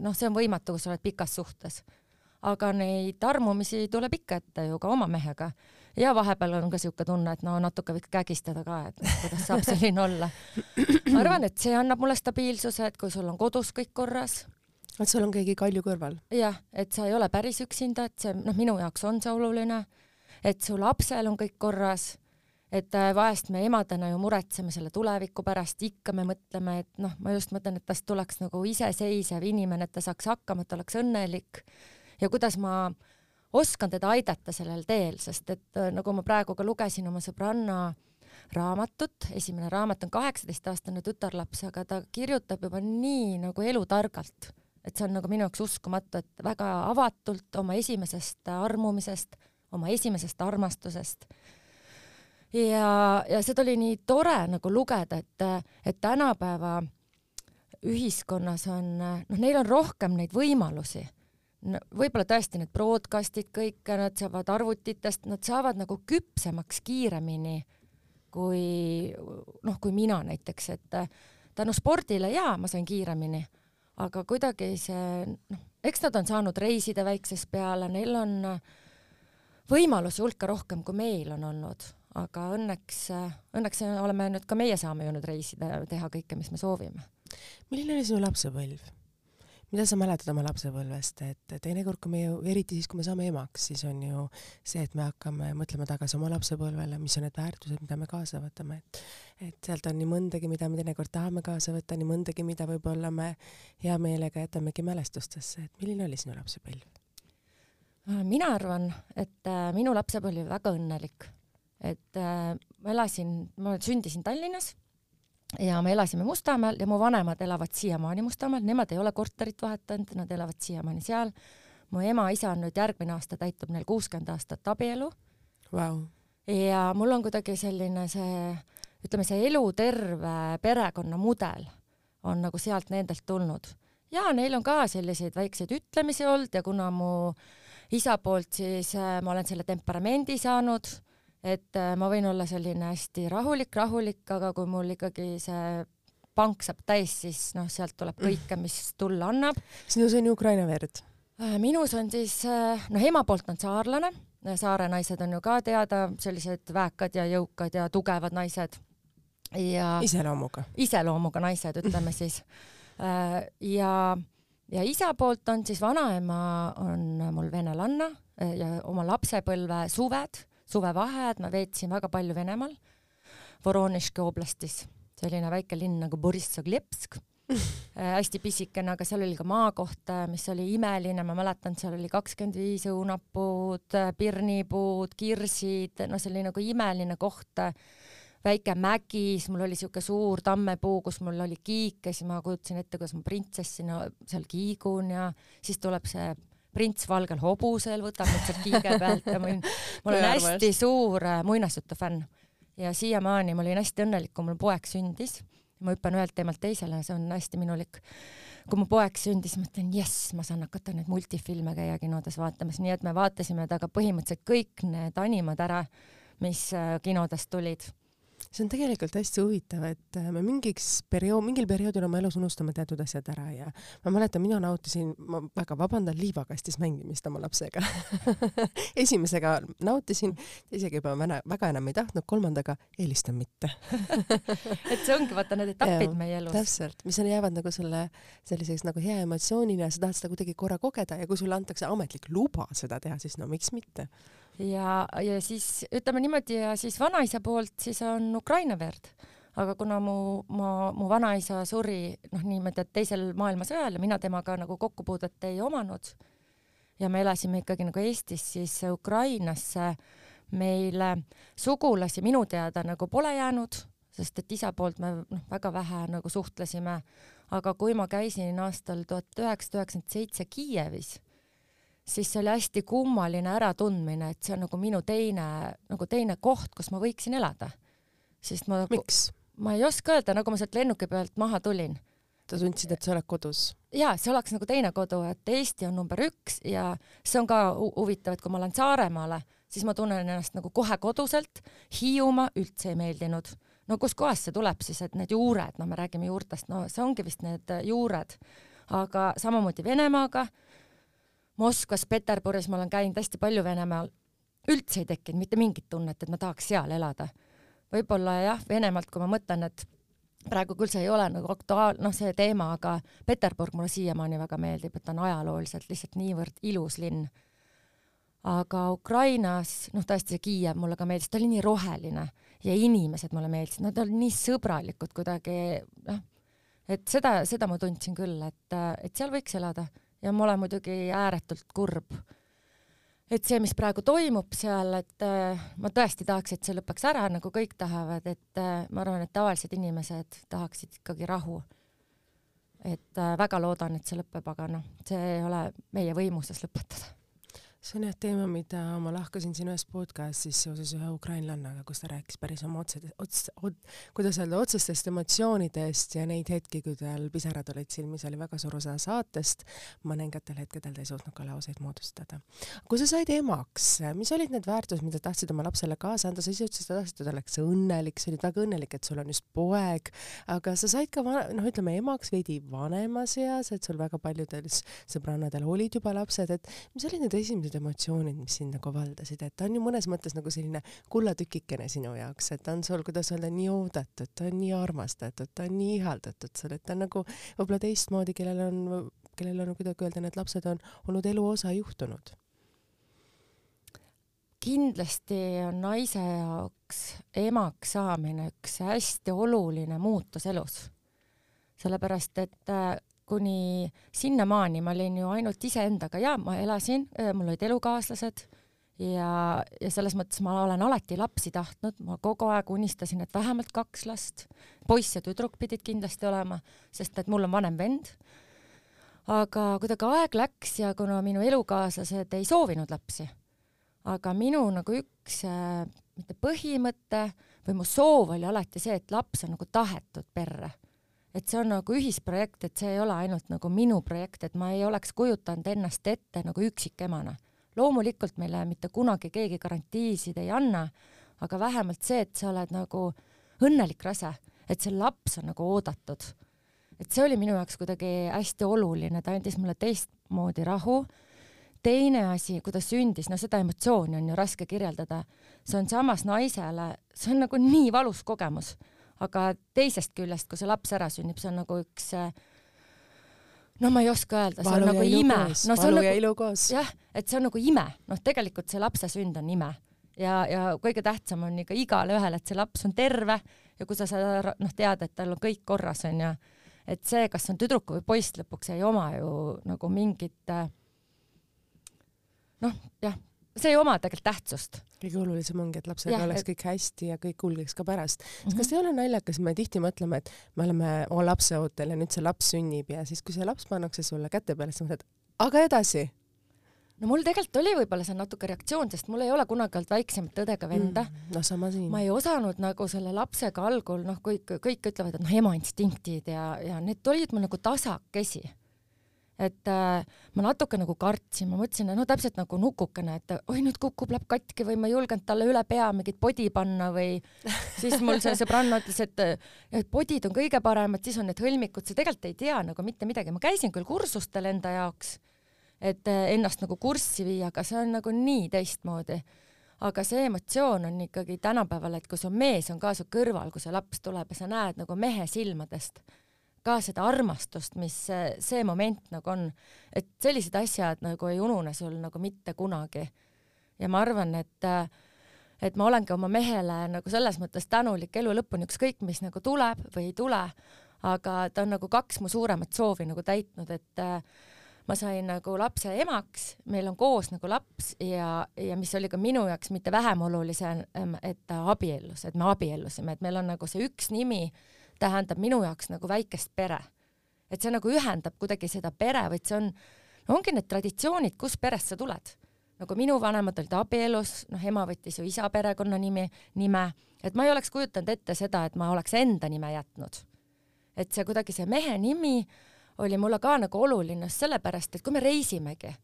noh, see on võimatu, kui sa oled pikas suhtes. aga neid armumisi tuleb ikka ette ju ka oma mehega ja vahepeal on ka siuke tunne, et no natuke võiks kägistada ka, et kuidas saab *laughs* selline olla. ma arvan, et see annab mulle stabiilsuse, et kui sul on kodus kõik korras. et sul on keegi kalju kõrval. jah, et sa ei ole päris üksinda, et see noh, minu jaoks on see oluline, et su lapsel on kõik korras et äh, vahest me emadena ju muretseme selle tuleviku pärast, ikka me mõtleme, et noh, ma just mõtlen, et tast tuleks nagu iseseisev inimene, et ta saaks hakkama, et ta oleks õnnelik ja kuidas ma oskan teda aidata sellel teel, sest et äh, nagu ma praegu ka lugesin oma sõbranna raamatut, esimene raamat on kaheksateistaastane tütarlaps, aga ta kirjutab juba nii nagu elutargalt, et see on nagu minu jaoks uskumatu, et väga avatult oma esimesest armumisest, oma esimesest armastusest. ja, ja seda oli nii tore nagu lugeda, et, et tänapäeva ühiskonnas on, noh, neil on rohkem neid võimalusi no võib-olla tõesti need broadcast'id kõik, nad saavad arvutitest, nad saavad nagu küpsemaks kiiremini kui noh, kui mina näiteks, et tänu spordile jaa, ma sain kiiremini, aga kuidagi see noh, eks nad on saanud reisida väiksest peale, neil on võimalusi hulka rohkem, kui meil on olnud, aga õnneks, õnneks oleme nüüd ka meie saame ju nüüd reisida ja teha kõike, mis me soovime. milline oli sinu lapsepõlv? Mida sa mäletad oma lapsepõlvest, et teinekord, kui me ju, eriti siis, kui me saame emaks, siis on ju see, et me hakkame mõtlema tagasi oma lapsepõlvele, mis on need väärtused, mida me kaasa võtame, et et sealt on nii mõndagi, mida me teinekord tahame kaasa võtta, nii mõndagi, mida võib-olla me hea meelega jätamegi mälestustesse, et milline oli sinu lapsepõlv? Äh, mina arvan, et äh, minu lapsepõlv oli väga õnnelik, et äh, ma elasin, ma sündisin Tallinnas ja me elasime Mustamäel ja mu vanemad elavad siiamaani Mustamäel, nemad ei ole korterit vahetanud, nad elavad siiamaani seal. mu ema-isa on nüüd järgmine aasta täitub neil kuuskümmend aastat abielu. Wow.. ja mul on kuidagi selline see, ütleme, see eluterve perekonnamudel on nagu sealt nendelt tulnud. Ja neil on ka selliseid väikseid ütlemisi olnud ja kuna mu isa poolt siis äh, ma olen selle temperamendi saanud et äh, ma võin olla selline hästi rahulik, rahulik, aga kui mul ikkagi see pank saab täis, siis noh, sealt tuleb kõike, mis tulla annab. sinus on ju Ukraina verd? Äh, minus on siis, äh, noh, ema poolt on saarlane, saare naised on ju ka teada, sellised väekad ja jõukad ja tugevad naised. ja iseloomuga. iseloomuga naised, ütleme siis. Ja, ja isa poolt on siis vanaema on mul venelanna ja oma lapsepõlve suved, suvevaheajad ma veetsin väga palju Venemaal, Voronezhki oblastis, selline väike linn nagu Borissov-Lepsk *laughs* äh, hästi pisikene, aga seal oli ka maakoht, mis oli imeline, ma mäletan, seal oli kakskümmend viis õunapuud, pirnipuud, kirsid, no see oli nagu imeline koht väike mägi, siis mul oli siuke suur tammepuu, kus mul oli kiik ja siis ma kujutasin ette, kuidas ma printsessina seal kiigun ja siis tuleb see prints valgel hobusel, võtab mind sealt kiige *laughs* pealt ja ma olin, ma olen hästi suur äh, muinasjutu fänn ja siiamaani ma olin hästi õnnelik, kui mul poeg sündis. ma hüppan ühelt teemalt teisele, see on hästi minulik. kui mu poeg sündis, mõtlen jess, ma saan hakata nüüd multifilme käia kinodes vaatamas, nii et me vaatasime temaga põhimõtteliselt kõik need animad ära, mis äh, kinodest tulid see on tegelikult hästi huvitav, et äh, me mingiks periood, mingil perioodil oma elus unustame teatud asjad ära ja ma mäletan, mina nautisin, ma väga vabandan, liivakastis mängimist oma lapsega *laughs* esimesega nautisin, teisega juba väga, väga enam ei tahtnud, kolmandaga eelistan mitte *laughs* et see ongi vaata need etapid meie elus. täpselt, mis on, jäävad nagu sulle selliseks nagu hea emotsioonina ja sa tahad seda kuidagi korra kogeda ja kui sulle antakse ametlik luba seda teha, siis no miks mitte ja, ja siis ütleme niimoodi ja siis vanaisa poolt siis on Ukraina verd, aga kuna mu, ma, mu vanaisa suri noh, niimoodi, et teisel maailmasõjal ja mina temaga nagu kokkupuudet ei omanud ja me elasime ikkagi nagu Eestis, siis Ukrainasse meile sugulasi minu teada nagu pole jäänud, sest et isa poolt me noh, väga vähe nagu suhtlesime, aga kui ma käisin aastal tuhat üheksasada üheksakümmend seitse Kiievis siis see oli hästi kummaline äratundmine, et see on nagu minu teine, nagu teine koht, kus ma võiksin elada. sest ma nagu, miks? ma ei oska öelda, nagu ma sealt lennuki pealt maha tulin. sa tundsid, et sa oled kodus? jaa, see oleks nagu teine kodu, et Eesti on number üks ja see on ka huvitav, et kui ma lähen Saaremaale, siis ma tunnen ennast nagu kohe koduselt. Hiiumaa üldse ei meeldinud. no kuskohast see tuleb siis, et need juured, no me räägime juurtest, no see ongi vist need juured, aga samamoodi Venemaaga Moskvas, Peterburis ma olen käinud hästi palju Venemaal, üldse ei tekkinud mitte mingit tunnet, et ma tahaks seal elada. võib-olla jah, Venemaalt, kui ma mõtlen, et praegu küll see ei ole nagu aktuaal-, noh, see teema, aga Peterburg mulle siiamaani väga meeldib, et ta on ajalooliselt lihtsalt niivõrd ilus linn. aga Ukrainas, noh, tõesti see Kiiev mulle ka meeldis, ta oli nii roheline ja inimesed mulle meeldisid, nad olid nii sõbralikud kuidagi, noh, et seda, seda ma tundsin küll, et, et seal võiks elada ja ma olen muidugi ääretult kurb. et see, mis praegu toimub seal, et äh, ma tõesti tahaks, et see lõpeks ära, nagu kõik tahavad, et äh, ma arvan, et tavalised inimesed tahaksid ikkagi rahu. et äh, väga loodan, et see lõpeb, aga noh, see ei ole meie võimuses lõpetada see on jah teema, mida ma lahkasin siin ühes podcastis seoses ühe ukrainlannaga, kus ta rääkis päris oma otse, ots-, kuidas öelda, otsestest emotsioonidest ja neid hetki, kui tal pisarad olid silmis, oli väga suur osa saatest. mõningatel hetkedel ta ei suutnud ka lauseid moodustada. kui sa said emaks, mis olid need väärtused, mida tahtsid oma lapsele kaasa anda, sa ise ütlesid, et sa tahtsid, et ta oleks õnnelik, sa olid väga õnnelik, et sul on just poeg, aga sa said ka noh, ütleme emaks veidi vanemas eas, et sul väga paljudel sõbrannadel olid juba lapsed, et mis olid need esimesed emotsioonid, mis sind nagu valdasid, et ta on ju mõnes mõttes nagu selline kullatükikene sinu jaoks, et ta on sul, kuidas öelda, nii oodatud, ta on nii armastatud, ta on nii ihaldatud sul, et ta on nagu võib-olla teistmoodi, kellel on, kellel on kuidagi öelda, need lapsed on olnud elu osa juhtunud kindlasti on naise jaoks emaks saamine üks hästi oluline muutus elus. sellepärast, et kuni sinnamaani. Ma olin ju ainult iseendaga. Ja ma elasin, mul olid elukaaslased ja, ja selles mõttes ma olen alati lapsi tahtnud, ma kogu aeg unistasin, et vähemalt kaks last, poiss ja tüdruk pidid kindlasti olema, sest et mul on vanem vend. aga kuidagi aeg läks ja kuna minu elukaaslased ei soovinud lapsi, aga minu nagu üks äh, mitte põhimõte või mu soov oli alati see, et laps on nagu tahetud perre et see on nagu ühisprojekt, et see ei ole ainult nagu minu projekt, et ma ei oleks kujutanud ennast ette nagu üksikemana. loomulikult meile mitte kunagi keegi garantiisid ei anna, aga vähemalt see, et sa oled nagu õnnelik rase, et see laps on nagu oodatud. et see oli minu jaoks kuidagi hästi oluline, ta andis mulle teistmoodi rahu. teine asi, kuidas sündis, no seda emotsiooni on ju raske kirjeldada, see on samas naisele, see on nagu nii valus kogemus aga teisest küljest, kui see laps ära sünnib, see on nagu üks no ma ei oska öelda, see on nagu ime. no see on nagu, jah, et see on nagu ime, noh, tegelikult see lapse sünd on ime. Ja, ja kõige tähtsam on ikka igale ühele, et see laps on terve ja kui sa seda noh, tead, et tal on kõik korras, onju, et see, kas on tüdruk või poiss, lõpuks ei oma ju nagu mingit noh, jah, see ei oma tegelikult tähtsust. kõige olulisem ongi, et lapsega ja, oleks kõik hästi ja kõik kulgeks ka pärast mm. -hmm. kas ei ole naljakas, me tihti mõtleme, et me oleme oma lapse ootel ja nüüd see laps sünnib ja siis, kui see laps pannakse sulle käte peale, siis mõtled, aga edasi no mul tegelikult oli võib-olla see natuke reaktsioon, sest mul ei ole kunagi olnud väiksemat õde ega venda mm,. no sama siin. ma ei osanud nagu selle lapsega algul, noh, kõik, kõik ütlevad, et noh, ema instinktid ja, ja need olid mul nagu tasakesi et äh, ma natuke nagu kartsin, ma mõtlesin, no täpselt nagu nukukene, et oi nüüd kukub, läheb katki või ma ei julgenud talle üle pea mingit podi panna või *laughs* siis mul see sõbranna ütles, et, et podid on kõige paremad, siis on need hõlmikud, sa tegelikult ei tea nagu mitte midagi, ma käisin küll kursustel enda jaoks, et äh, ennast nagu kurssi viia, aga see on nagu nii teistmoodi. Aga see emotsioon on ikkagi tänapäeval, et kui su mees on ka su kõrval, kui see laps tuleb ja sa näed nagu mehe silmadest, ka seda armastust, mis see, moment nagu on, et sellised asjad nagu ei unune sul nagu mitte kunagi. ja ma arvan, et et ma olengi oma mehele nagu selles mõttes tänulik elu lõpuni, ükskõik mis nagu tuleb või ei tule, aga ta on nagu kaks mu suuremat soovi nagu täitnud, et äh, ma sain nagu lapse emaks, meil on koos nagu laps ja, ja mis oli ka minu jaoks mitte vähem olulisem, et ta abiellus, et me abiellusime, et meil on nagu see üks nimi tähendab minu jaoks nagu väikest pere. et see nagu ühendab kuidagi seda pere, vaid see on, no ongi need traditsioonid, kus perest sa tuled. nagu minu vanemad olid abielus, noh, ema võttis ju isa perekonnanimi, nime, et ma ei oleks kujutanud ette seda, et ma oleks enda nime jätnud. et see kuidagi see mehe nimi oli mulle ka nagu oluline just sellepärast, et kui me reisimegi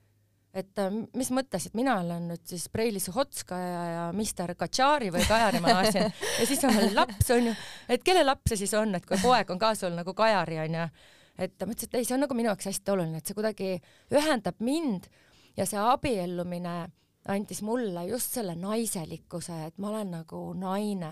et äh, mis mõttes, et mina olen nüüd siis Preili Suhotskaja ja Mister Katšari või Kajari ma naasin ja siis on meil laps onju, et kelle laps see siis on, et kui poeg on ka sul nagu Kajari onju, et ma ütlesin, et ei, see on nagu minu jaoks hästi oluline, et see kuidagi ühendab mind ja see abiellumine andis mulle just selle naiselikkuse, et ma olen nagu naine,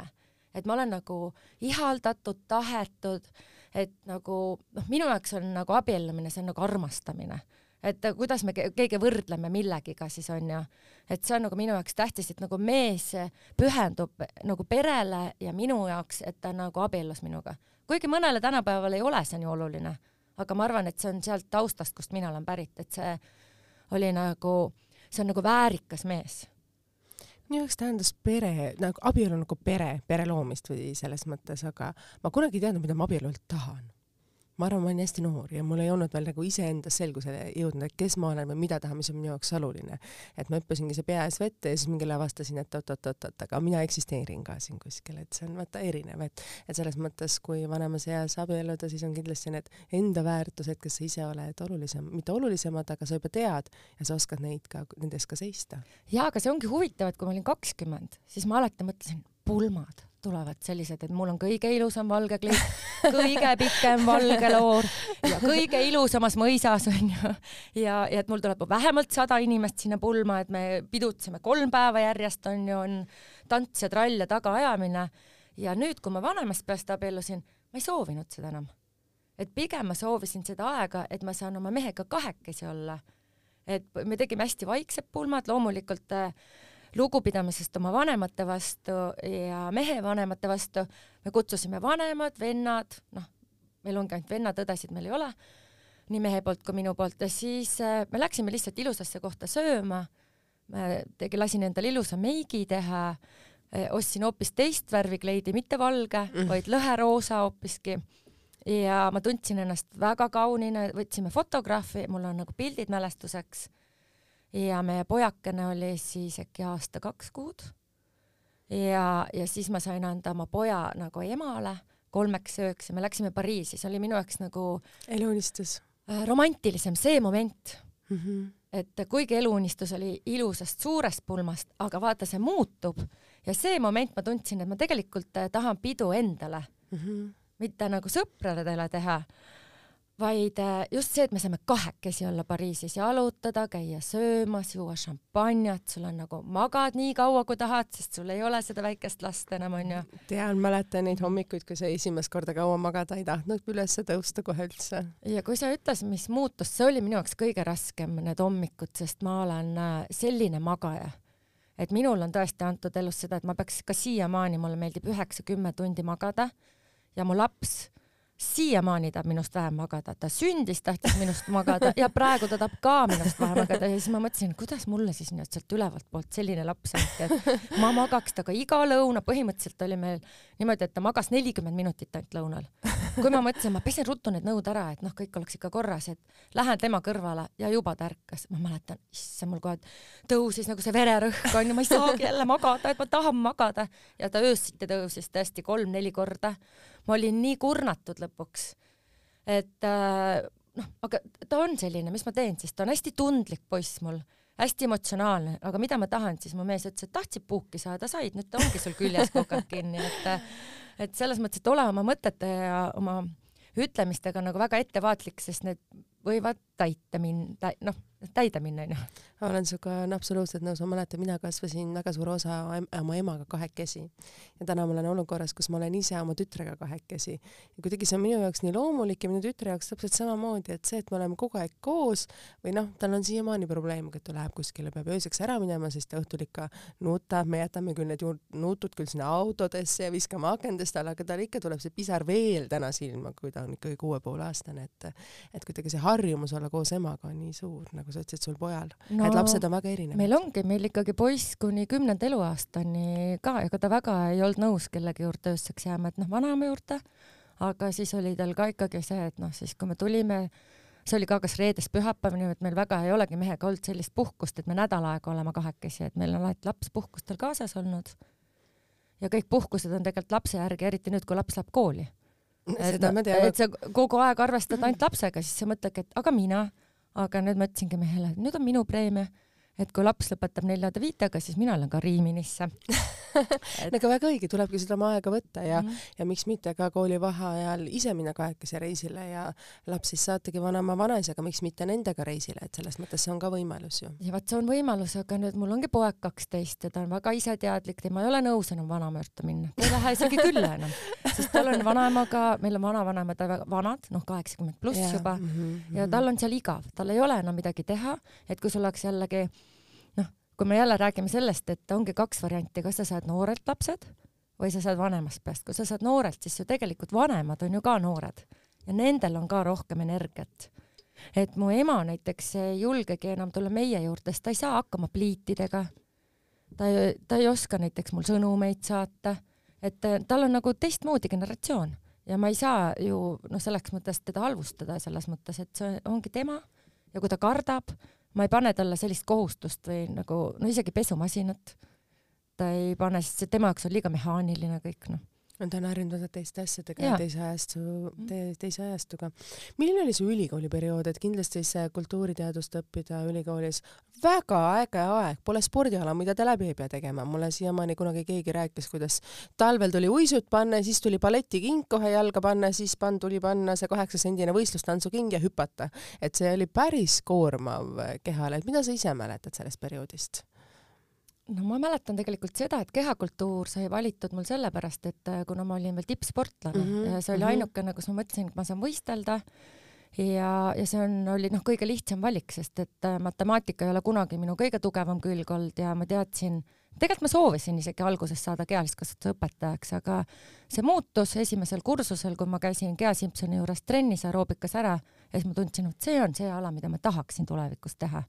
et ma olen nagu ihaldatud, tahetud, et nagu noh, minu jaoks on nagu abiellumine, see on nagu armastamine et kuidas me keegi võrdleme millegiga siis on ju, et see on nagu minu jaoks tähtis, et nagu mees pühendub nagu perele ja minu jaoks, et ta nagu abiellus minuga. kuigi mõnele tänapäeval ei ole see nii oluline, aga ma arvan, et see on sealt taustast, kust mina olen pärit, et see oli nagu, see on nagu väärikas mees. Minu jaoks tähendas pere, nagu abielu nagu pere, pere loomist või selles mõttes, aga ma kunagi ei teadnud, mida ma abielult tahan ma arvan, ma olin hästi noor ja mul ei olnud veel nagu iseendas selgusele jõudnud, et kes ma olen või mida tahan, mis on minu jaoks oluline. et ma hüppasingi see pea ees vette ja siis mingil ajal avastasin, et oot-oot-oot, aga mina eksisteerin ka siin kuskil, et see on vaata erinev, et et selles mõttes, kui vanemas eas abielluda, siis on kindlasti need enda väärtused, kes sa ise oled olulisem, mitte olulisemad, aga sa juba tead ja sa oskad neid ka, nende eest ka seista. jaa, aga see ongi huvitav, et kui ma olin kakskümmend, siis ma alati mõtlesin, pulmad tulevad sellised, et mul on kõige ilusam valge kleit, kõige pikem valge loor ja kõige ilusamas mõisas onju. ja, ja et mul tuleb vähemalt sada inimest sinna pulma, et me pidutseme kolm päeva järjest onju, on tants ja trall ja tagaajamine. ja nüüd, kui ma vanemast peast abiellusin, ma ei soovinud seda enam. et pigem ma soovisin seda aega, et ma saan oma mehega kahekesi olla. et me tegime hästi vaiksed pulmad, loomulikult äh, lugupidamisest oma vanemate vastu ja mehe vanemate vastu. me kutsusime vanemad, vennad, noh, meil ongi ainult vennad-õdesid, meil ei ole, nii mehe poolt kui minu poolt ja siis äh, me läksime lihtsalt ilusasse kohta sööma. tegi, lasin endale ilusa meigi teha, äh, ostsin hoopis teist värvi kleidi, mitte valge mm., vaid lõheroosa hoopiski ja ma tundsin ennast väga kaunina, võtsime fotograafi, mul on nagu pildid mälestuseks ja meie pojakene oli siis äkki aasta kaks kuud. ja, ja siis ma sain anda oma poja nagu emale kolmeks ööks ja me läksime Pariisi, see oli minu jaoks nagu eluunistus äh,. romantilisem see moment mm. -hmm. et kuigi eluunistus oli ilusast suurest pulmast, aga vaata, see muutub ja see moment ma tundsin, et ma tegelikult äh, tahan pidu endale mm, -hmm. mitte nagu sõpradele teha vaid äh, just see, et me saame kahekesi olla Pariisis, jalutada, käia söömas, juua šampanjat, sul on nagu magad nii kaua, kui tahad, sest sul ei ole seda väikest last enam onju. tean, mäletan neid hommikuid, kui sa esimest korda kaua magada ei tahtnud üles tõusta kohe üldse. ja kui sa ütlesid, mis muutus, see oli minu jaoks kõige raskem, need hommikud, sest ma olen äh, selline magaja et minul on tõesti antud elus seda, et ma peaks ka siiamaani, mulle meeldib üheksa-kümme tundi magada ja mu laps siiamaani tahab minust vähem magada, ta sündis, tahtis minust magada ja praegu ta tahab ka minust vähem magada. Ja siis ma mõtlesin, kuidas mulle siis nüüd sealt ülevalt poolt selline laps anti, et ma magaks temaga iga lõuna, põhimõtteliselt oli meil niimoodi, et ta magas nelikümmend minutit ainult lõunal. kui ma mõtlesin, ma pesen ruttu need nõud ära, et noh, kõik oleks ikka korras, et lähen tema kõrvale ja juba ta ärkas, ma mäletan, issand, mul kohe tõusis nagu see vererõhk onju, ma ei saagi jälle magada, et ma tahan magada. Ja ta öösiti tõusis tõesti kolm-neli korda ma olin nii kurnatud lõpuks, et äh, noh, aga ta on selline, mis ma teen siis, ta on hästi tundlik poiss mul, hästi emotsionaalne, aga mida ma tahan, siis mu mees ütles, et tahtsid puhki saada, said, nüüd ta ongi sul küljes aeg kinni, et et selles mõttes, et ole oma mõtete ja oma ütlemistega nagu väga ettevaatlik, sest need võivad täita minna, noh, täide minna, onju. Olen sinuga absoluutselt nõus, ma mäletan, mina kasvasin väga suure osa oma emaga kahekesi. Ja täna ma olen olukorras, kus ma olen ise oma tütrega kahekesi. Ja kuidagi see on minu jaoks nii loomulik ja minu tütre jaoks täpselt samamoodi, et see, et me oleme kogu aeg koos või noh, tal on siiamaani probleemiga, et ta läheb kuskile, peab ööseks ära minema, sest ta õhtul ikka nutab, me jätame küll need nutud küll sinna autodesse ja viskame akendest alla, aga tal ikka tuleb see pisar veel täna silma, kui ta on ikkagi kuue poole aastane, et et kuidagi see harjumus olla koos emaga on nii suur, nagu sa ütlesid, sul pojal. No,. Et lapsed on väga erinevad. meil ongi, meil ikkagi poiss kuni kümnenda eluaastani ka, ega ta väga ei olnud nõus kellegi juurde ööseks jääma, et noh, vanaema juurde, aga siis oli tal ka ikkagi see, et noh, siis kui me tulime, see oli ka kas reedest pühapäevani, et meil väga ei olegi mehega olnud sellist puhkust, et me nädal aega oleme kahekesi, et meil on alati laps puhkustel kaasas olnud. ja kõik puhkused on tegelikult lapse järgi, eriti nüüd, kui laps läheb kooli teame. et sa kogu aeg arvestad ainult lapsega, siis sa mõtledki, et aga mina, aga nüüd ma ütlesingi mehele, et nüüd on minu preemia et kui laps lõpetab neljada viitega, siis mina lähen ka Riiminisse *laughs* et.... aga väga õige, tulebki seda oma aega võtta ja mm, -hmm. ja miks mitte ka koolivaheajal ise minna kahekesi reisile ja laps siis saatagi vanaema vanaisaga, miks mitte nendega reisile, et selles mõttes see on ka võimalus ju. ja vot see on võimalus, aga nüüd mul ongi poeg kaksteist ja ta on väga iseteadlik, tema ei ole nõus enam vanaema juurde minna, ta ei lähe isegi külla enam, sest tal on vanaemaga, meil on vanavanemad vanad, noh, kaheksakümmend pluss yeah. juba mm -hmm. ja tal on seal igav, tal ei ole enam midagi teha, et kui sul oleks jällegi kui me jälle räägime sellest, et ongi kaks varianti, kas sa saad noorelt lapsed või sa saad vanemast peast, kui sa saad noorelt, siis ju tegelikult vanemad on ju ka noored. Ja nendel on ka rohkem energiat. et mu ema näiteks ei julgegi enam tulla meie juurde, sest ta ei saa hakkama pliitidega. ta ei, ta ei oska näiteks mul sõnumeid saata, et tal on nagu teistmoodi generatsioon. Ja ma ei saa ju noh, selleks mõttes teda halvustada selles mõttes, et see ongi tema. Ja kui ta kardab, ma ei pane talle sellist kohustust või nagu no isegi pesumasinat. Ta ei pane, sest see tema jaoks on liiga mehaaniline kõik noh on ta on harjunud teiste asjadega ja teise ajastu te,, teise ajastuga. milline oli su ülikooliperiood, et kindlasti see kultuuriteadust õppida ülikoolis. Väga äge aeg, pole spordiala, mida ta läbi ei pea tegema, mulle siiamaani kunagi keegi rääkis, kuidas talvel tuli uisud panna, siis tuli balletiking kohe jalga panna, siis pan-, tuli panna see kaheksasendine võistlustantsuking ja hüpata. et see oli päris koormav kehale, et mida sa ise mäletad sellest perioodist? No ma mäletan tegelikult seda, et kehakultuur sai valitud mul sellepärast, et äh, kuna ma olin veel tippsportlane mm -hmm, see oli -hmm. ainukene, kus ma mõtlesin, et ma saan võistelda ja, ja see on, oli noh, kõige lihtsam valik, sest et äh, matemaatika ei ole kunagi minu kõige tugevam külg olnud ja ma teadsin, tegelikult ma soovisin isegi alguses saada kehalist-kasvatuse õpetajaks, aga see muutus esimesel kursusel, kui ma käisin Gea Simsoni juures trennis aeroobikas ära ja siis ma tundsin, et see on see ala, mida ma tahaksin tulevikus teha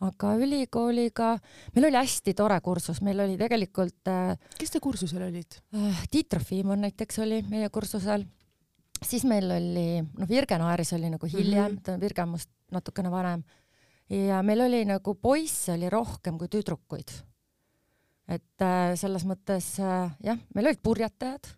aga ülikooliga, meil oli hästi tore kursus, meil oli tegelikult äh, kes te kursusel olid äh,? Tiit Trofimov näiteks oli meie kursusel, siis meil oli, noh, Virge Naeris oli nagu hiljem mm, -hmm. ta on Virge must natukene vanem ja meil oli nagu poisse oli rohkem kui tüdrukuid. et äh, selles mõttes jah, meil olid purjetajad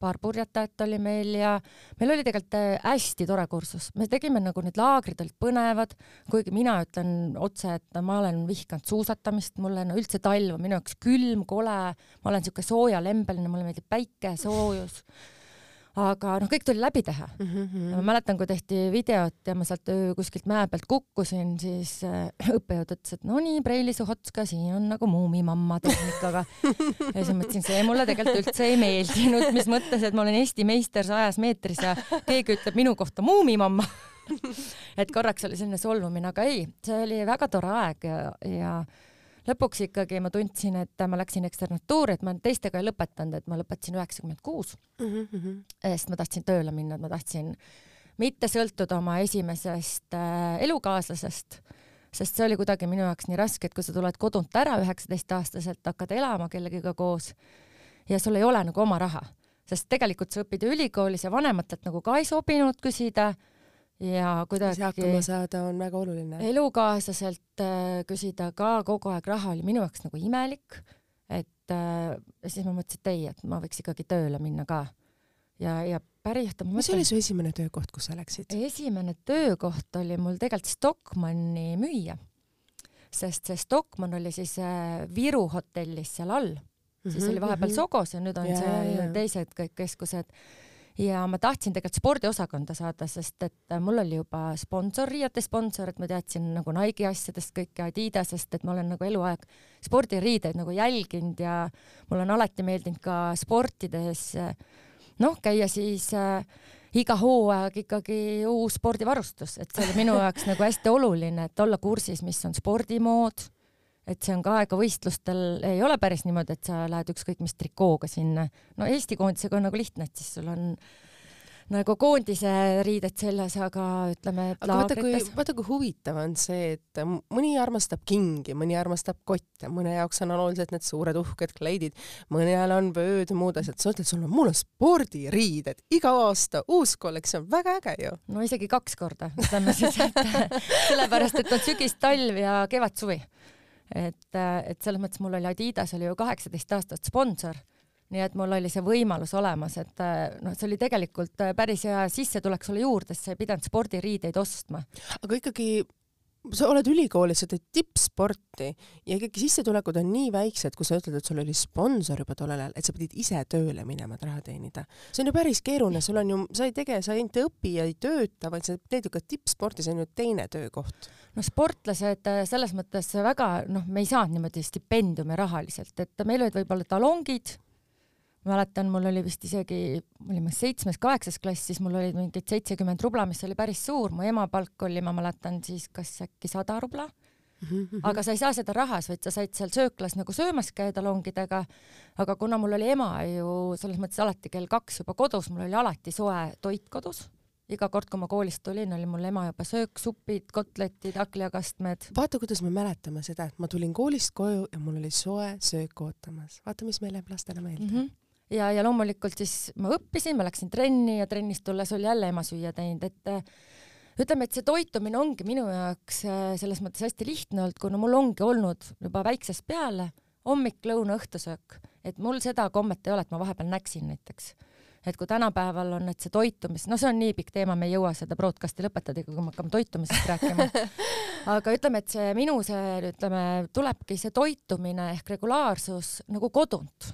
paar purjetajat oli meil ja meil oli tegelikult äh, hästi tore kursus, me tegime nagu need laagrid olid põnevad, kuigi mina ütlen otse, et ma olen vihkanud suusatamist, mulle no üldse talv on minu jaoks külm, kole, ma olen siuke soojalembeline, mulle meeldib päike, soojus. Aga noh, kõik tuli läbi teha mm. -hmm. ma mäletan, kui tehti videot ja ma sealt kuskilt mäe pealt kukkusin, siis äh, õppejõud ütles, et no nii, Preili Suhotska, siin on nagu muumimamma tehnikaga. *laughs* ja siis mõtlesin, see mulle tegelikult üldse ei meeldinud, mis mõttes, et ma olen Eesti meister sajas meetris ja keegi ütleb minu kohta muumimamma *laughs* et korraks oli selline solvumine, aga ei, see oli väga tore aeg ja, ja lõpuks ikkagi ma tundsin, et ma läksin eksternatuuri, et ma teistega ei lõpetanud, et ma lõpetasin üheksakümmend kuus. Mhm, sest ma tahtsin tööle minna, et ma tahtsin mitte sõltuda oma esimesest äh, elukaaslasest, sest see oli kuidagi minu jaoks nii raske, et kui sa tuled kodunt ära üheksateistaastaselt, hakkad elama kellegiga koos ja sul ei ole nagu oma raha, sest tegelikult sa õpid ju ülikoolis ja vanematelt nagu ka ei sobinud küsida ja kuidagi hakkama saada on väga oluline. elukaaslaselt äh, küsida ka kogu aeg raha oli minu jaoks nagu imelik, et äh, siis ma mõtlesin, et ei, et ma võiks ikkagi tööle minna ka. ja, ja päris mis mõtlen, oli su esimene töökoht, kus sa läksid? esimene töökoht oli mul tegelikult Stockmanni müüja, sest see Stockmann oli siis äh, Viru hotellis seal all mm, -hmm, siis oli vahepeal mm -hmm. Sogos ja nüüd on ja, see ja. teised kõik keskused ja ma tahtsin tegelikult spordiosakonda saada, sest et äh, mul oli juba sponsor, riiete sponsor, et ma teadsin nagu Nike'i asjadest kõike Adidasest, et ma olen nagu eluaeg spordiriideid nagu jälginud ja mul on alati meeldinud ka sportides noh, käia siis äh, iga hooaeg ikkagi uus spordivarustus, et see oli minu jaoks nagu hästi oluline, et olla kursis, mis on spordimood et see on ka aega võistlustel, ei ole päris niimoodi, et sa lähed ükskõik mis trikooga sinna. no Eesti koondisega on nagu lihtne, et siis sul on nagu koondise riided seljas, aga ütleme, et aga kui, vaata kui huvitav on see, et mõni armastab kingi, mõni armastab kotte, mõne jaoks on olulised need suured uhked kleidid, mõnel on vööd muud asjad. sa ütled, sul on, mul on spordiriided, iga aasta uus kollektsioon, väga äge ju. no isegi kaks korda, ütleme siis, et *laughs* sellepärast, et on sügis, talv ja kevad-suvi et, et selles mõttes mul oli Adidas oli ju kaheksateist aastat sponsor, nii et mul oli see võimalus olemas, et noh, see oli tegelikult päris hea sissetulek sulle juurde, sest sa ei pidanud spordiriideid ostma. aga ikkagi sa oled ülikoolis, sa teed tippsporti ja ikkagi sissetulekud on nii väiksed, kui sa ütled, et sul oli sponsor juba tollel ajal, et sa pidid ise tööle minema, et raha teenida. see on ju päris keeruline, sul on ju, sa ei tege, sa ainult ei õpi ja ei tööta, vaid sa teed ju ka tippsporti, see on ju teine töökoht. no sportlased äh, selles mõttes väga, noh, me ei saanud niimoodi stipendiume rahaliselt, et meil olid võib-olla talongid mäletan, mul oli vist isegi, olime seitsmes-kaheksas klass, siis mul oli mingid seitsekümmend rubla, mis oli päris suur, mu ema palk oli, ma mäletan siis kas äkki sada rubla. Mhm, aga sa ei saa seda rahas, vaid sa said seal sööklas nagu söömas käia longidega. aga kuna mul oli ema ju selles mõttes alati kell kaks juba kodus, mul oli alati soe toit kodus iga kord, kui ma koolist tulin, oli mul ema juba söök, supid, kotletid, hakkliakastmed. vaata, kuidas me mäletame seda, et ma tulin koolist koju ja mul oli soe söök ootamas. vaata, mis meile lastele meeldib mm. -hmm ja, ja loomulikult siis ma õppisin, ma läksin trenni ja trennist tulles oli jälle ema süüa teinud, et äh, ütleme, et see toitumine ongi minu jaoks äh, selles mõttes hästi lihtne olnud, kuna mul ongi olnud juba väiksest peale hommik, lõuna, õhtusöök, et mul seda kommet ei ole, et ma vahepeal näksin näiteks. et kui tänapäeval on, et see toitumis, no see on nii pikk teema, me ei jõua seda broadcast'i lõpetada, kui me hakkame toitumisest rääkima. *laughs* aga ütleme, et see minu see, ütleme, tulebki see toitumine ehk regulaarsus nagu kodunt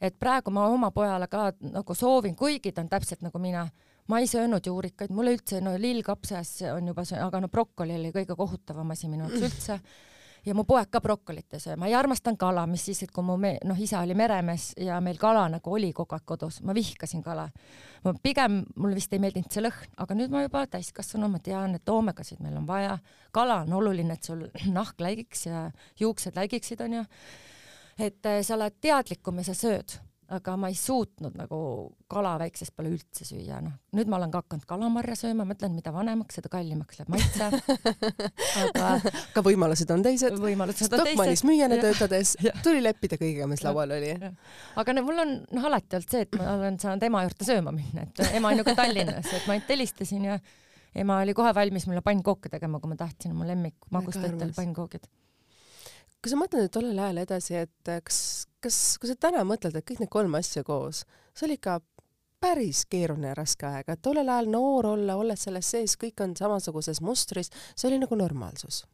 et praegu ma oma pojale ka nagu soovin, kuigi ta on täpselt nagu mina, ma ei söönud juurikaid, mulle üldse no lillkapsas on juba see, aga no brokoli oli kõige kohutavam asi minu jaoks üldse. ja mu poeg ka brokolit ei söö, ma ei armastanud kala, mis siis, et kui mu me-, noh, isa oli meremees ja meil kala nagu oli kogu aeg kodus, ma vihkasin kala. ma pigem, mulle vist ei meeldinud see lõhn, aga nüüd ma juba täiskasvanu, ma tean, et oomegasid meil on vaja, kala on oluline, et sul *clears throat* nahk läigiks ja juuksed läigiksid, onju et äh, sa oled teadlikum ja sa sööd, aga ma ei suutnud nagu kala väiksest peale üldse süüa, noh. nüüd ma olen ka hakanud kalamarja sööma, mõtlen, mida vanemaks, seda kallimaks läheb maitse. *laughs* aga ka võimalused on teised. võimalused on teised. Stockmannis müüjana töötades tuli leppida kõigega, mis laual oli. aga no mul on noh, alati olnud see, et ma olen saanud ema juurde sööma minna, et ema on ju ka Tallinnas, et ma ainult helistasin ja ema oli kohe valmis mulle pannkooke tegema, kui ma tahtsin, mu lemmik magustoitel pannkoogid kui sa mõtled tollel ajal edasi, et äh, kas, kas, kui sa täna mõtled, et kõik need kolm asja koos, see oli ikka päris keeruline ja raske aeg, et tollel ajal noor olla, olles selles sees, kõik on samasuguses mustris, see oli nagu normaalsus.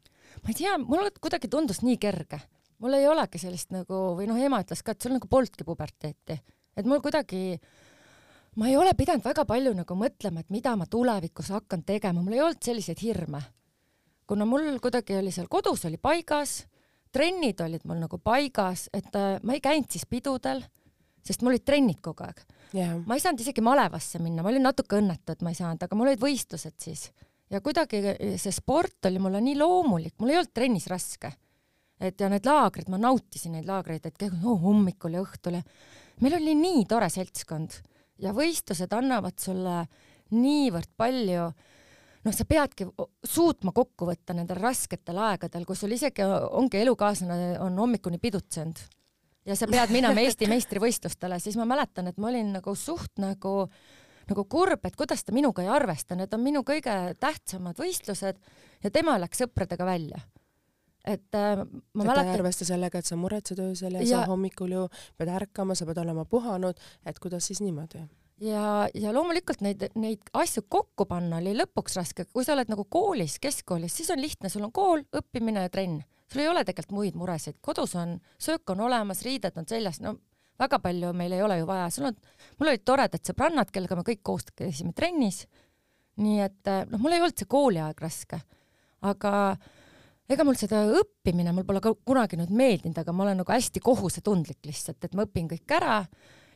ma ei tea, mulle kuidagi tundus nii kerge, mul ei olegi sellist nagu või noh, ema ütles ka, et sul nagu polnudki puberteeti, et mul kuidagi ma ei ole pidanud väga palju nagu mõtlema, et mida ma tulevikus hakkan tegema, mul ei olnud selliseid hirme. kuna mul kuidagi oli seal kodus oli paigas, trennid olid mul nagu paigas, et äh, ma ei käinud siis pidudel, sest mul olid trennid kogu aeg. Yeah.. ma ei saanud isegi malevasse minna, ma olin natuke õnnetu, et ma ei saanud, aga mul olid võistlused siis. Ja kuidagi see sport oli mulle nii loomulik, mul ei olnud trennis raske. et ja need laagrid, ma nautisin neid laagreid, et oh, hommikul ja õhtul ja meil oli nii tore seltskond ja võistlused annavad sulle niivõrd palju noh, sa peadki suutma kokku võtta nendel rasketel aegadel, kus sul isegi ongi elukaaslane on hommikuni pidutsenud ja sa pead minema Eesti *laughs* meistrivõistlustele, siis ma mäletan, et ma olin nagu suht nagu nagu kurb, et kuidas ta minuga ei arvesta, need on minu kõige tähtsamad võistlused ja tema läks sõpradega välja. et äh, ma et mäletan. arvesta sellega, et sa muretsed öösel ja, ja sa hommikul ju pead ärkama, sa pead olema puhanud, et kuidas siis niimoodi? Ja, ja loomulikult neid, neid asju kokku panna oli lõpuks raske, kui sa oled nagu koolis, keskkoolis, siis on lihtne, sul on kool, õppimine ja trenn. sul ei ole tegelikult muid muresid, kodus on, söök on olemas, riided on seljas, no väga palju meil ei ole ju vaja, sul on, mul olid toredad sõbrannad, kellega me kõik koos käisime trennis. nii et eh, noh, mul ei olnud see kooliaeg raske, aga ega mul seda õppimine, mul pole ka kunagi nüüd meeldinud, aga ma olen nagu hästi kohusetundlik lihtsalt, et ma õpin kõik ära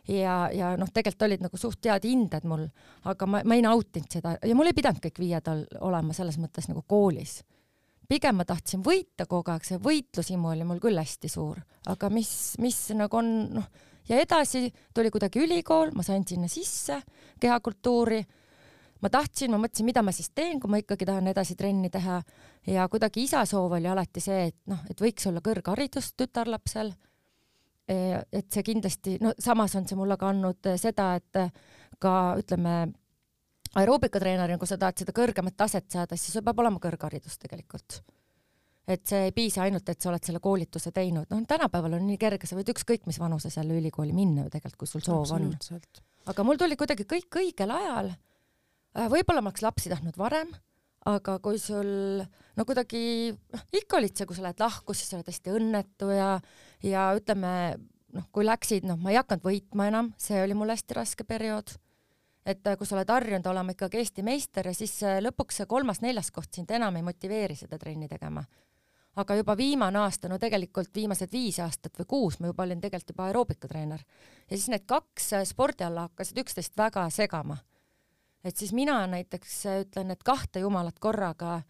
ja, ja noh, tegelikult olid nagu suht head hinded mul, aga ma, ma ei nautinud seda ja mul ei pidanud kõik viied olema selles mõttes nagu koolis pigem ma tahtsin võita kogu aeg, see võitlushimu oli mul küll hästi suur, aga mis, mis nagu on noh, ja edasi tuli kuidagi ülikool, ma sain sinna sisse kehakultuuri. ma tahtsin, ma mõtlesin, mida ma siis teen, kui ma ikkagi tahan edasi trenni teha ja kuidagi isa soov oli alati see, et noh, et võiks olla kõrgharidus tütarlapsel. E, et see kindlasti, no samas on see mulle ka andnud seda, et ka ütleme aeroobikatreenerina, kui sa tahad seda kõrgemat taset saada, siis sul peab olema kõrgharidus tegelikult et see ei piisa ainult, et sa oled selle koolituse teinud, noh, tänapäeval on nii kerge, sa võid ükskõik mis vanuses jälle ülikooli minna ju tegelikult, kui sul soov on. aga mul tuli kuidagi kõik õigel ajal. Äh, võib-olla ma oleks lapsi tahtnud varem, aga kui sul no kuidagi, noh, ikka olid see, kui sa lähed lahku, siis sa oled hästi õnnetu ja, ja ütleme, noh, kui läksid, noh, ma ei hakanud võitma enam, see oli mul hästi raske periood. Et äh, kui sa oled harjunud olema ikkagi Eesti meister ja siis äh, lõpuks see kolmas-neljas koht sind enam ei motiveeri seda trenni tegema. Aga juba viimane aasta, no tegelikult viimased viis aastat või kuus ma juba olin tegelikult juba aeroobikatreener. Ja siis need kaks äh, spordiala hakkasid üksteist väga segama. Et siis mina näiteks ütlen, et kahte jumalat korraga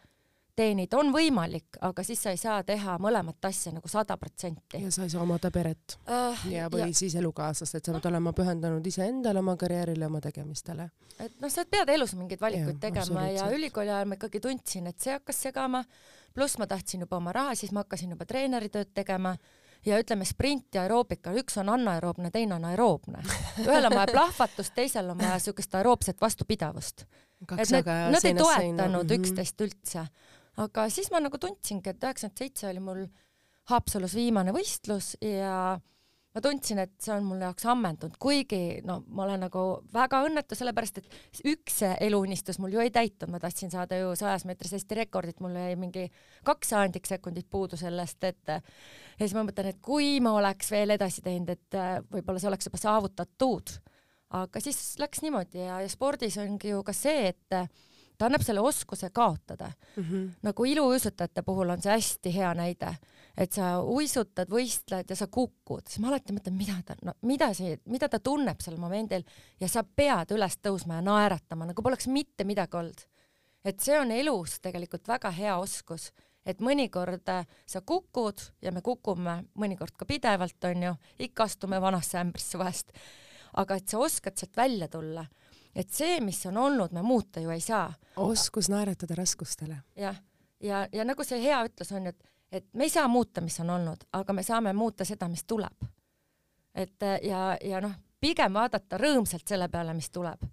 teenida on võimalik, aga siis sa ei saa teha mõlemat asja nagu sada protsenti. ja sa ei saa omada peret uh, ja, või ja. siis elukaaslast, et sa pead olema pühendunud iseendale, oma karjäärile, oma tegemistele. et noh, sa pead elus mingeid valikuid ja, tegema ja ülikooli ajal ma ikkagi tundsin, et see hakkas segama pluss ma tahtsin juba oma raha, siis ma hakkasin juba treeneritööd tegema ja ütleme sprint ja aeroobika, üks on anaeroobne, teine on aeroobne. ühel on vaja plahvatust, teisel on vaja siukest aeroobset vastupidavust. et need, nad ei toetanud mm -hmm. üksteist üldse. aga siis ma nagu tundsingi, et üheksakümmend seitse oli mul Haapsalus viimane võistlus ja ma tundsin, et see on mul jaoks ammendunud, kuigi no ma olen nagu väga õnnetu, sellepärast et üks eluunistus mul ju ei täitunud, ma tahtsin saada ju sajas meetris Eesti rekordit, mul jäi mingi kaks sajandiksekundit puudu sellest, et ja siis ma mõtlen, et kui ma oleks veel edasi teinud, et äh, võib-olla see oleks juba saavutatud. aga siis läks niimoodi ja, ja spordis ongi ju ka see, et ta annab selle oskuse kaotada mm. -hmm. nagu iluuisutajate puhul on see hästi hea näide et sa uisutad, võistled ja sa kukud, siis ma alati mõtlen, mida ta, no mida see, mida ta tunneb sel momendil ja sa pead üles tõusma ja naeratama, nagu poleks mitte midagi olnud. et see on elus tegelikult väga hea oskus, et mõnikord äh, sa kukud ja me kukume mõnikord ka pidevalt, onju, ikka astume vanasse ämbrisse vahest, aga et sa oskad sealt välja tulla, et see, mis on olnud, me muuta ju ei saa. oskus naeratada raskustele. jah, ja, ja, ja nagu see hea ütlus on, et et me ei saa muuta, mis on olnud, aga me saame muuta seda, mis tuleb. et ja, ja noh, pigem vaadata rõõmsalt selle peale, mis tuleb.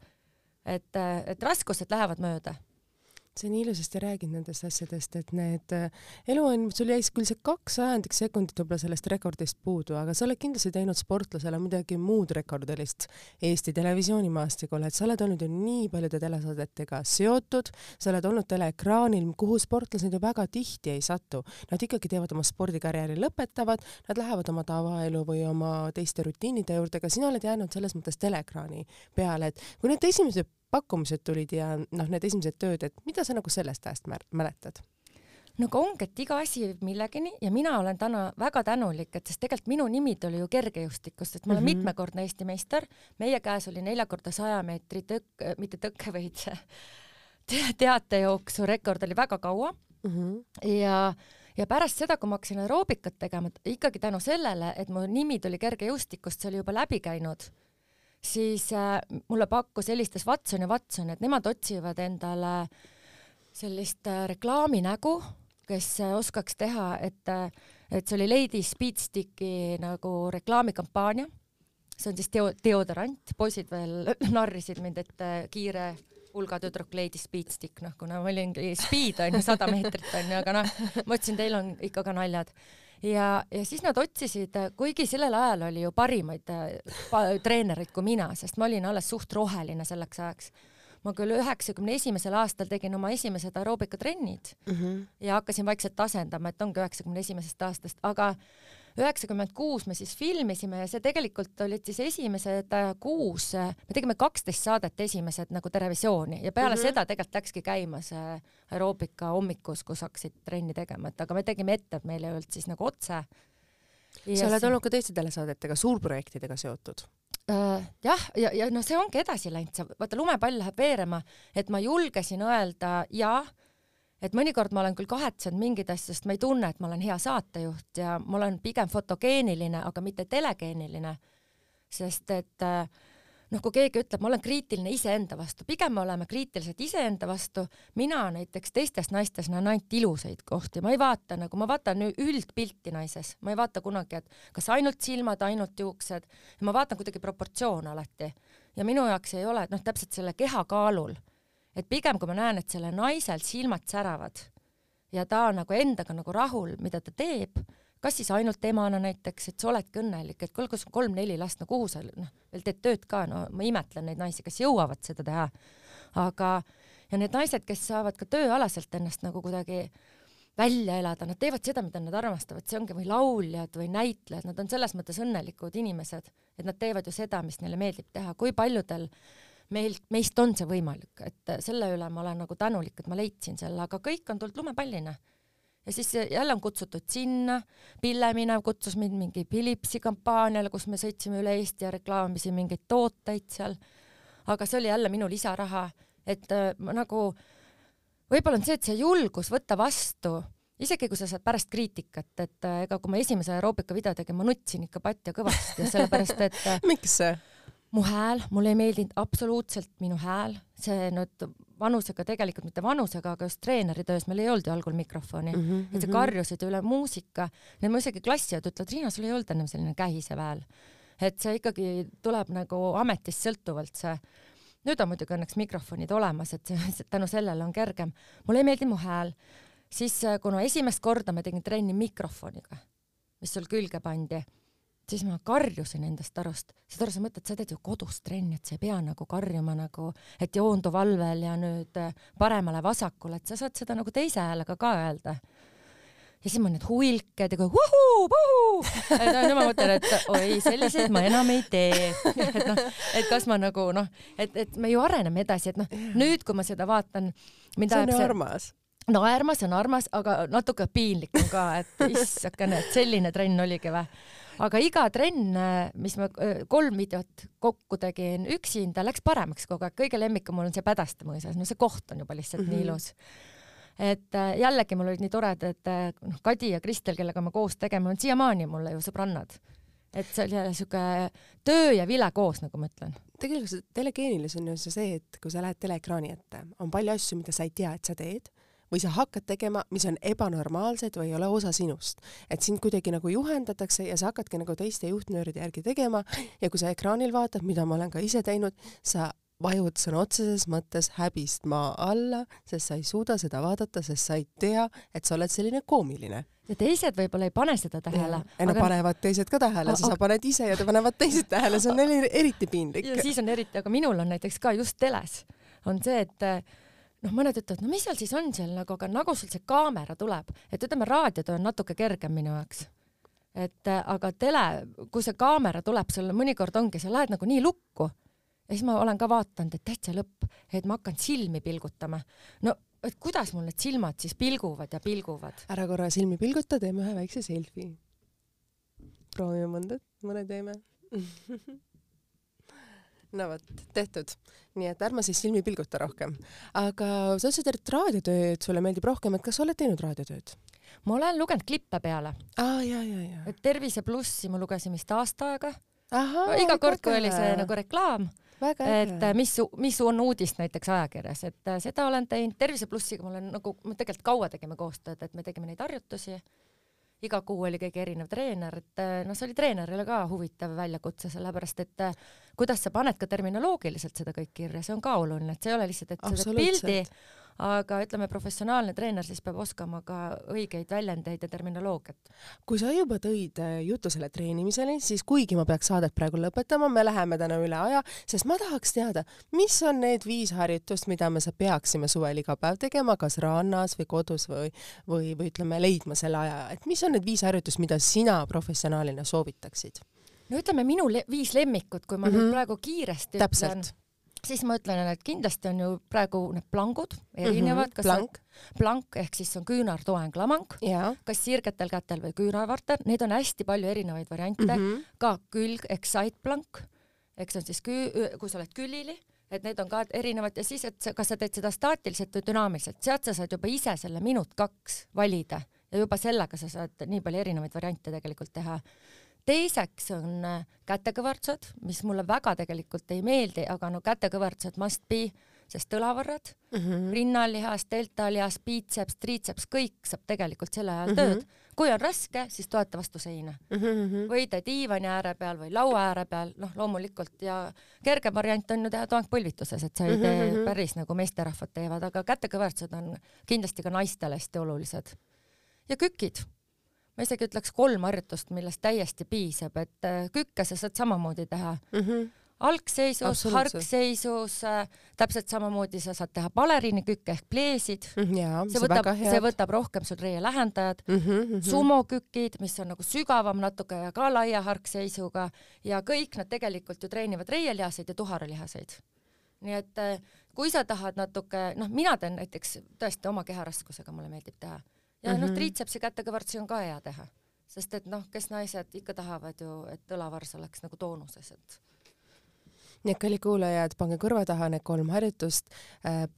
et, et raskused lähevad mööda sa nii ilusasti räägid nendest asjadest, et need äh, elu on, sul jäi küll see kaks sajandikku sekundit võib-olla sellest rekordist puudu, aga sa oled kindlasti teinud sportlasele midagi muud rekordilist Eesti televisioonimaastikul, et sa oled olnud ju nii paljude telesaadetega seotud, sa oled olnud teleekraanil, kuhu sportlased ju väga tihti ei satu. Nad ikkagi teevad oma spordikarjääri, lõpetavad, nad lähevad oma tavaelu või oma teiste rutiinide juurde, aga sina oled jäänud selles mõttes teleekraani peale, et kui need esimesed pakkumised tulid ja noh, need esimesed tööd, et mida sa nagu sellest ajast mäletad? no aga ongi, et iga asi viib millegini ja mina olen täna väga tänulik, et sest tegelikult minu nimi tuli ju kergejõustikust, et ma olen mm -hmm. mitmekordne Eesti meister, meie käes oli nelja korda saja meetri tõk-, mitte tõkke, vaid see *laughs* teatejooksu rekord oli väga kaua mm. -hmm. ja, ja pärast seda, kui ma hakkasin aeroobikat tegema, ikkagi tänu sellele, et mu nimi tuli kergejõustikust, see oli juba läbi käinud siis äh, mulle pakkus, helistas Watson ja Watson, et nemad otsivad endale sellist äh, reklaaminägu, kes äh, oskaks teha, et, et see oli Lady Speedsticki nagu reklaamikampaania. see on siis deo-, deodorant, poisid veel *laughs* narrisid mind, et kiire pulgatüdruk Lady Speedstick, noh, kuna ma olingi speed onju, sada meetrit onju, aga noh, ma ütlesin, teil on ikka ka naljad ja, ja siis nad otsisid, kuigi sellel ajal oli ju parimaid treenereid kui mina, sest ma olin alles suht roheline selleks ajaks. ma küll üheksakümne esimesel aastal tegin oma esimesed aeroobikatrennid mm -hmm. ja hakkasin vaikselt asendama, et ongi üheksakümne esimesest aastast, aga üheksakümmend kuus me siis filmisime ja see tegelikult olid siis esimesed äh, kuus, äh, me tegime kaksteist saadet esimesed nagu Terevisiooni ja peale mm -hmm. seda tegelikult läkski käima see aeroobika hommikus, kus hakkasid trenni tegema, et aga me tegime ette, et meil ei olnud siis nagu otse. sa oled olnud ka teiste telesaadetega, suurprojektidega seotud uh,? jah, ja, ja, noh, see ongi edasi läinud, vaata lumepall läheb veerema, et ma julgesin öelda jaa et mõnikord ma olen küll kahetsenud mingeid asju, sest ma ei tunne, et ma olen hea saatejuht ja ma olen pigem fotogeeniline, aga mitte telegeeniline. sest et äh, noh, kui keegi ütleb, ma olen kriitiline iseenda vastu, pigem me oleme kriitilised iseenda vastu, mina näiteks teistes naistes näen ainult ilusaid kohti, ma ei vaata nagu, ma vaatan üldpilti naises, ma ei vaata kunagi, et kas ainult silmad, ainult juuksed, ma vaatan kuidagi proportsioone alati. Ja minu jaoks ei ole, noh, täpselt selle keha kaalul et pigem kui ma näen, et sellel naisel silmad säravad ja ta on nagu endaga nagu rahul, mida ta teeb, kas siis ainult emana näiteks, et sa oledki õnnelik, et kuule, kus on kolm-neli last, no kuhu sa noh, veel teed tööd ka, no ma imetlen neid naisi, kes jõuavad seda teha. aga, ja need naised, kes saavad ka tööalaselt ennast nagu kuidagi välja elada, nad teevad seda, mida nad armastavad, see ongi või lauljad või näitlejad, nad on selles mõttes õnnelikud inimesed, et nad teevad ju seda, mis neile meeldib teha, kui paljudel meilt, meist on see võimalik, et selle üle ma olen nagu tänulik, et ma leidsin selle, aga kõik on tulnud lumepallina. ja siis jälle on kutsutud sinna, Pille Minev kutsus mind mingi Philipsi kampaaniale, kus me sõitsime üle Eesti ja reklaamisime mingeid tooteid seal. aga see oli jälle minu lisaraha, et äh, ma nagu, võib-olla on see, et see julgus võtta vastu isegi kui sa saad pärast kriitikat, et äh, ega kui ma esimese aeroobika video tegin, ma nutsin ikka patja kõvasti, sellepärast et äh, *laughs* miks see? Mu hääl, mulle ei meeldinud absoluutselt minu hääl, see nüüd vanusega tegelikult mitte vanusega, aga just treeneri töös meil ei olnud ju algul mikrofoni mm, -hmm, et sa mhm. karjusid üle muusika. Need mu isegi klassiõed ütlevad, Riina, sul ei olnud ennem selline kähisev hääl. et see ikkagi tuleb nagu ametist sõltuvalt see. nüüd on muidugi õnneks mikrofonid olemas, et tänu sellele on kergem. mulle ei meeldinud mu hääl, siis kuna esimest korda ma tegin trenni mikrofoniga, mis sul külge pandi siis ma karjusin endast arust, saad aru, sa mõtled, sa teed ju kodus trenni, et sa ei pea nagu karjuma nagu, et joondu valvel ja nüüd äh, paremale-vasakule, et sa saad seda nagu teise häälega ka öelda. ja siis ma need huilked ja vuhuu-vuhuu, *laughs* et no ma mõtlen, et oi, selliseid ma enam ei tee. *laughs* et noh, et kas ma nagu noh, et, et me ju areneme edasi, et noh, nüüd, kui ma seda vaatan. see on ju armas no armas on armas, aga natuke piinlik on ka, et issakene, et selline trenn oligi või aga iga trenn, mis ma kolm videot kokku tegin üksinda, läks paremaks kogu aeg. kõige lemmikam mul on see Pädaste mõisas, no see koht on juba lihtsalt mm -hmm. nii mhm. ilus et äh, jällegi mul olid nii toredad äh, noh, Kadi ja Kristel, kellega me koos tegeme, on siiamaani mulle ju sõbrannad. et see oli jälle siuke töö ja vile koos, nagu ma ütlen. tegelikult telegeenilus on ju see, et kui sa lähed teleekraani ette, on palju asju, mida sa ei tea, et sa teed või sa hakkad tegema, mis on ebanormaalsed või ei ole osa sinust. et sind kuidagi nagu juhendatakse ja sa hakkadki nagu teiste juhtnööride järgi tegema ja kui sa ekraanil vaatad, mida ma olen ka ise teinud, sa vajud sõna otseses mõttes häbist maa alla, sest sa ei suuda seda vaadata, sest sa ei tea, et sa oled selline koomiline. ja teised võib-olla ei pane seda tähele. ei no aga... panevad teised ka tähele, sa paned ise ja panevad teised tähele, see on neil eriti piinlik. ja siis on eriti, aga minul on näiteks ka just teles on see, et noh, mõned ütlevad, no mis seal siis on seal nagu, aga nagu sul see kaamera tuleb, et ütleme, raadiotöö on natuke kergem minu jaoks. et aga tele, kui see kaamera tuleb, sul mõnikord ongi, sa lähed nagu nii lukku ja siis ma olen ka vaadanud, et täitsa lõpp, et ma hakkan silmi pilgutama. no et kuidas mul need silmad siis pilguvad ja pilguvad? ära korra silmi pilguta, teeme ühe väikse selfie. proovime mõnda, mõne teeme *laughs* no vot, tehtud. nii et ärme siis silmi pilguta rohkem. aga sa ütlesid, et raadiotööd sulle meeldib rohkem, et kas sa oled teinud raadiotööd? ma olen lugenud klippe peale. aa, ja, ja, ja. et Tervise plussi ma lugesin vist aasta aega. No, iga kord, kui oli see nagu reklaam, et mis, mis on uudist näiteks ajakirjas, et äh, seda olen teinud. tervise plussiga ma olen nagu, me tegelikult kaua tegime koostööd, et me tegime neid harjutusi iga kuu oli keegi erinev treener, et eh, noh, see oli treenerile ka huvitav väljakutse, sellepärast et eh, kuidas sa paned ka terminoloogiliselt seda kõik kirja, see on ka oluline, et see ei ole lihtsalt, et sa teed pildi, aga ütleme, professionaalne treener siis peab oskama ka õigeid väljendeid ja terminoloogiat. kui sa juba tõid äh, jutu selle treenimiseni, siis kuigi ma peaks saadet praegu lõpetama, me läheme täna üle aja, sest ma tahaks teada, mis on need viis harjutust, mida me peaksime suvel iga päev tegema, kas rannas või kodus või, või, või ütleme, leidma selle aja, et mis on need viis harjutust, mida sina professionaalina soovitaksid? no ütleme, minu le viis lemmikut, kui ma mm -hmm. nüüd mhm. praegu kiiresti Täpselt. ütlen siis ma ütlen, et kindlasti on ju praegu need plangud erinevad mm, -hmm. kas plank, plank ehk siis on küünartoeng lamang, kas sirgetel kätel või küünarvartel, neid on hästi palju erinevaid variante. Mm, -hmm. ka külg ehk side plank, eks see on siis küü-, kui sa oled külili, et need on ka erinevad ja siis, et kas sa teed seda staatiliselt või dünaamiliselt, sealt sa saad juba ise selle minut-kaks valida ja juba sellega sa saad nii palju erinevaid variante tegelikult teha teiseks on äh, kätekõvertused, mis mulle väga tegelikult ei meeldi, aga no kätekõvertused must be, sest õlavarred mm, -hmm. rinnalihas, deltalihas, biitseps, triitseps, kõik saab tegelikult selle ajal mm -hmm. tööd. kui on raske, siis toeta vastu seina mm. -hmm. või ta diivani ääre peal või laua ääre peal, noh, loomulikult ja kergem variant on ju teha toang põlvituses, et sa ei tee mm -hmm. päris nagu meesterahvad teevad, aga kätekõvertused on kindlasti ka naistele hästi olulised. ja kükid ma isegi ütleks kolm harjutust, millest täiesti piisab, et äh, kükke sa saad samamoodi teha mm. -hmm algseisus, hargseisus äh,, täpselt samamoodi sa saad teha baleriinikükke ehk pleesid mm. -hmm, see võtab, see võtab rohkem sul reie lähendajad mm. -hmm. sumokükid, mis on nagu sügavam natuke ja ka laia hargseisuga ja kõik nad tegelikult ju treenivad reielihaseid ja tuharalihaseid. nii et äh, kui sa tahad natuke, noh, mina teen näiteks tõesti oma keharaskusega, mulle meeldib teha ja mm -hmm. noh, mhm. triitsepsi kätekõverdusi on ka hea teha, sest et noh, kes naised ikka tahavad ju, et õlavars oleks nagu toonuses, et nii et kallid kuulajad, pange kõrva taha need kolm harjutust äh,.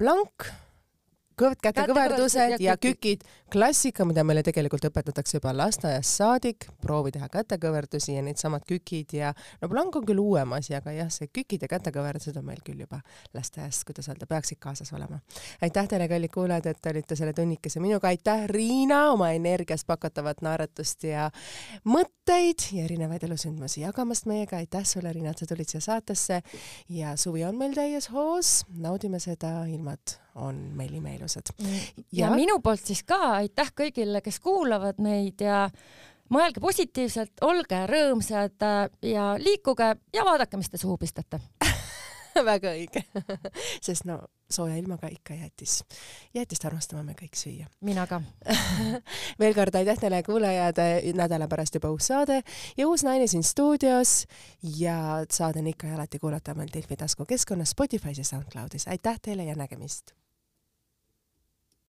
Kõved kätekõverdused ja kükid, klassika, mida meile tegelikult õpetatakse juba lasteaiast saadik, proovi teha kätekõverdusi ja needsamad kükid ja no plank on küll uuem asi, aga jah, see kükid ja kätekõverdused on meil küll juba lasteaias, kuidas öelda, peaksid kaasas olema. aitäh teile, kallid kuulajad, et olite selle tunnikese minuga, aitäh, Riina, oma energiast pakatavat naeratust ja mõtteid ja erinevaid elusündmusi jagamast meiega, aitäh sulle, Riina, et sa tulid siia saatesse ja suvi on meil täies hoos, naudime seda, ilmad on meil imeilusad. ja, ja minu poolt siis ka aitäh kõigile, kes kuulavad meid ja mõelge positiivselt, olge rõõmsad äh, ja liikuge ja vaadake, mis te suhu pistate *laughs* väga õige *laughs* sest no sooja ilmaga ikka jäätis. jäätist armastame me kõik süüa. mina ka *laughs* veel kord aitäh teile kuulajad, nädala pärast juba uus saade ja uus naine siin stuudios ja saade on ikka ja alati kuulata meil Delfi taskukeskkonnas, Spotify's ja SoundCloudis. aitäh teile ja nägemist!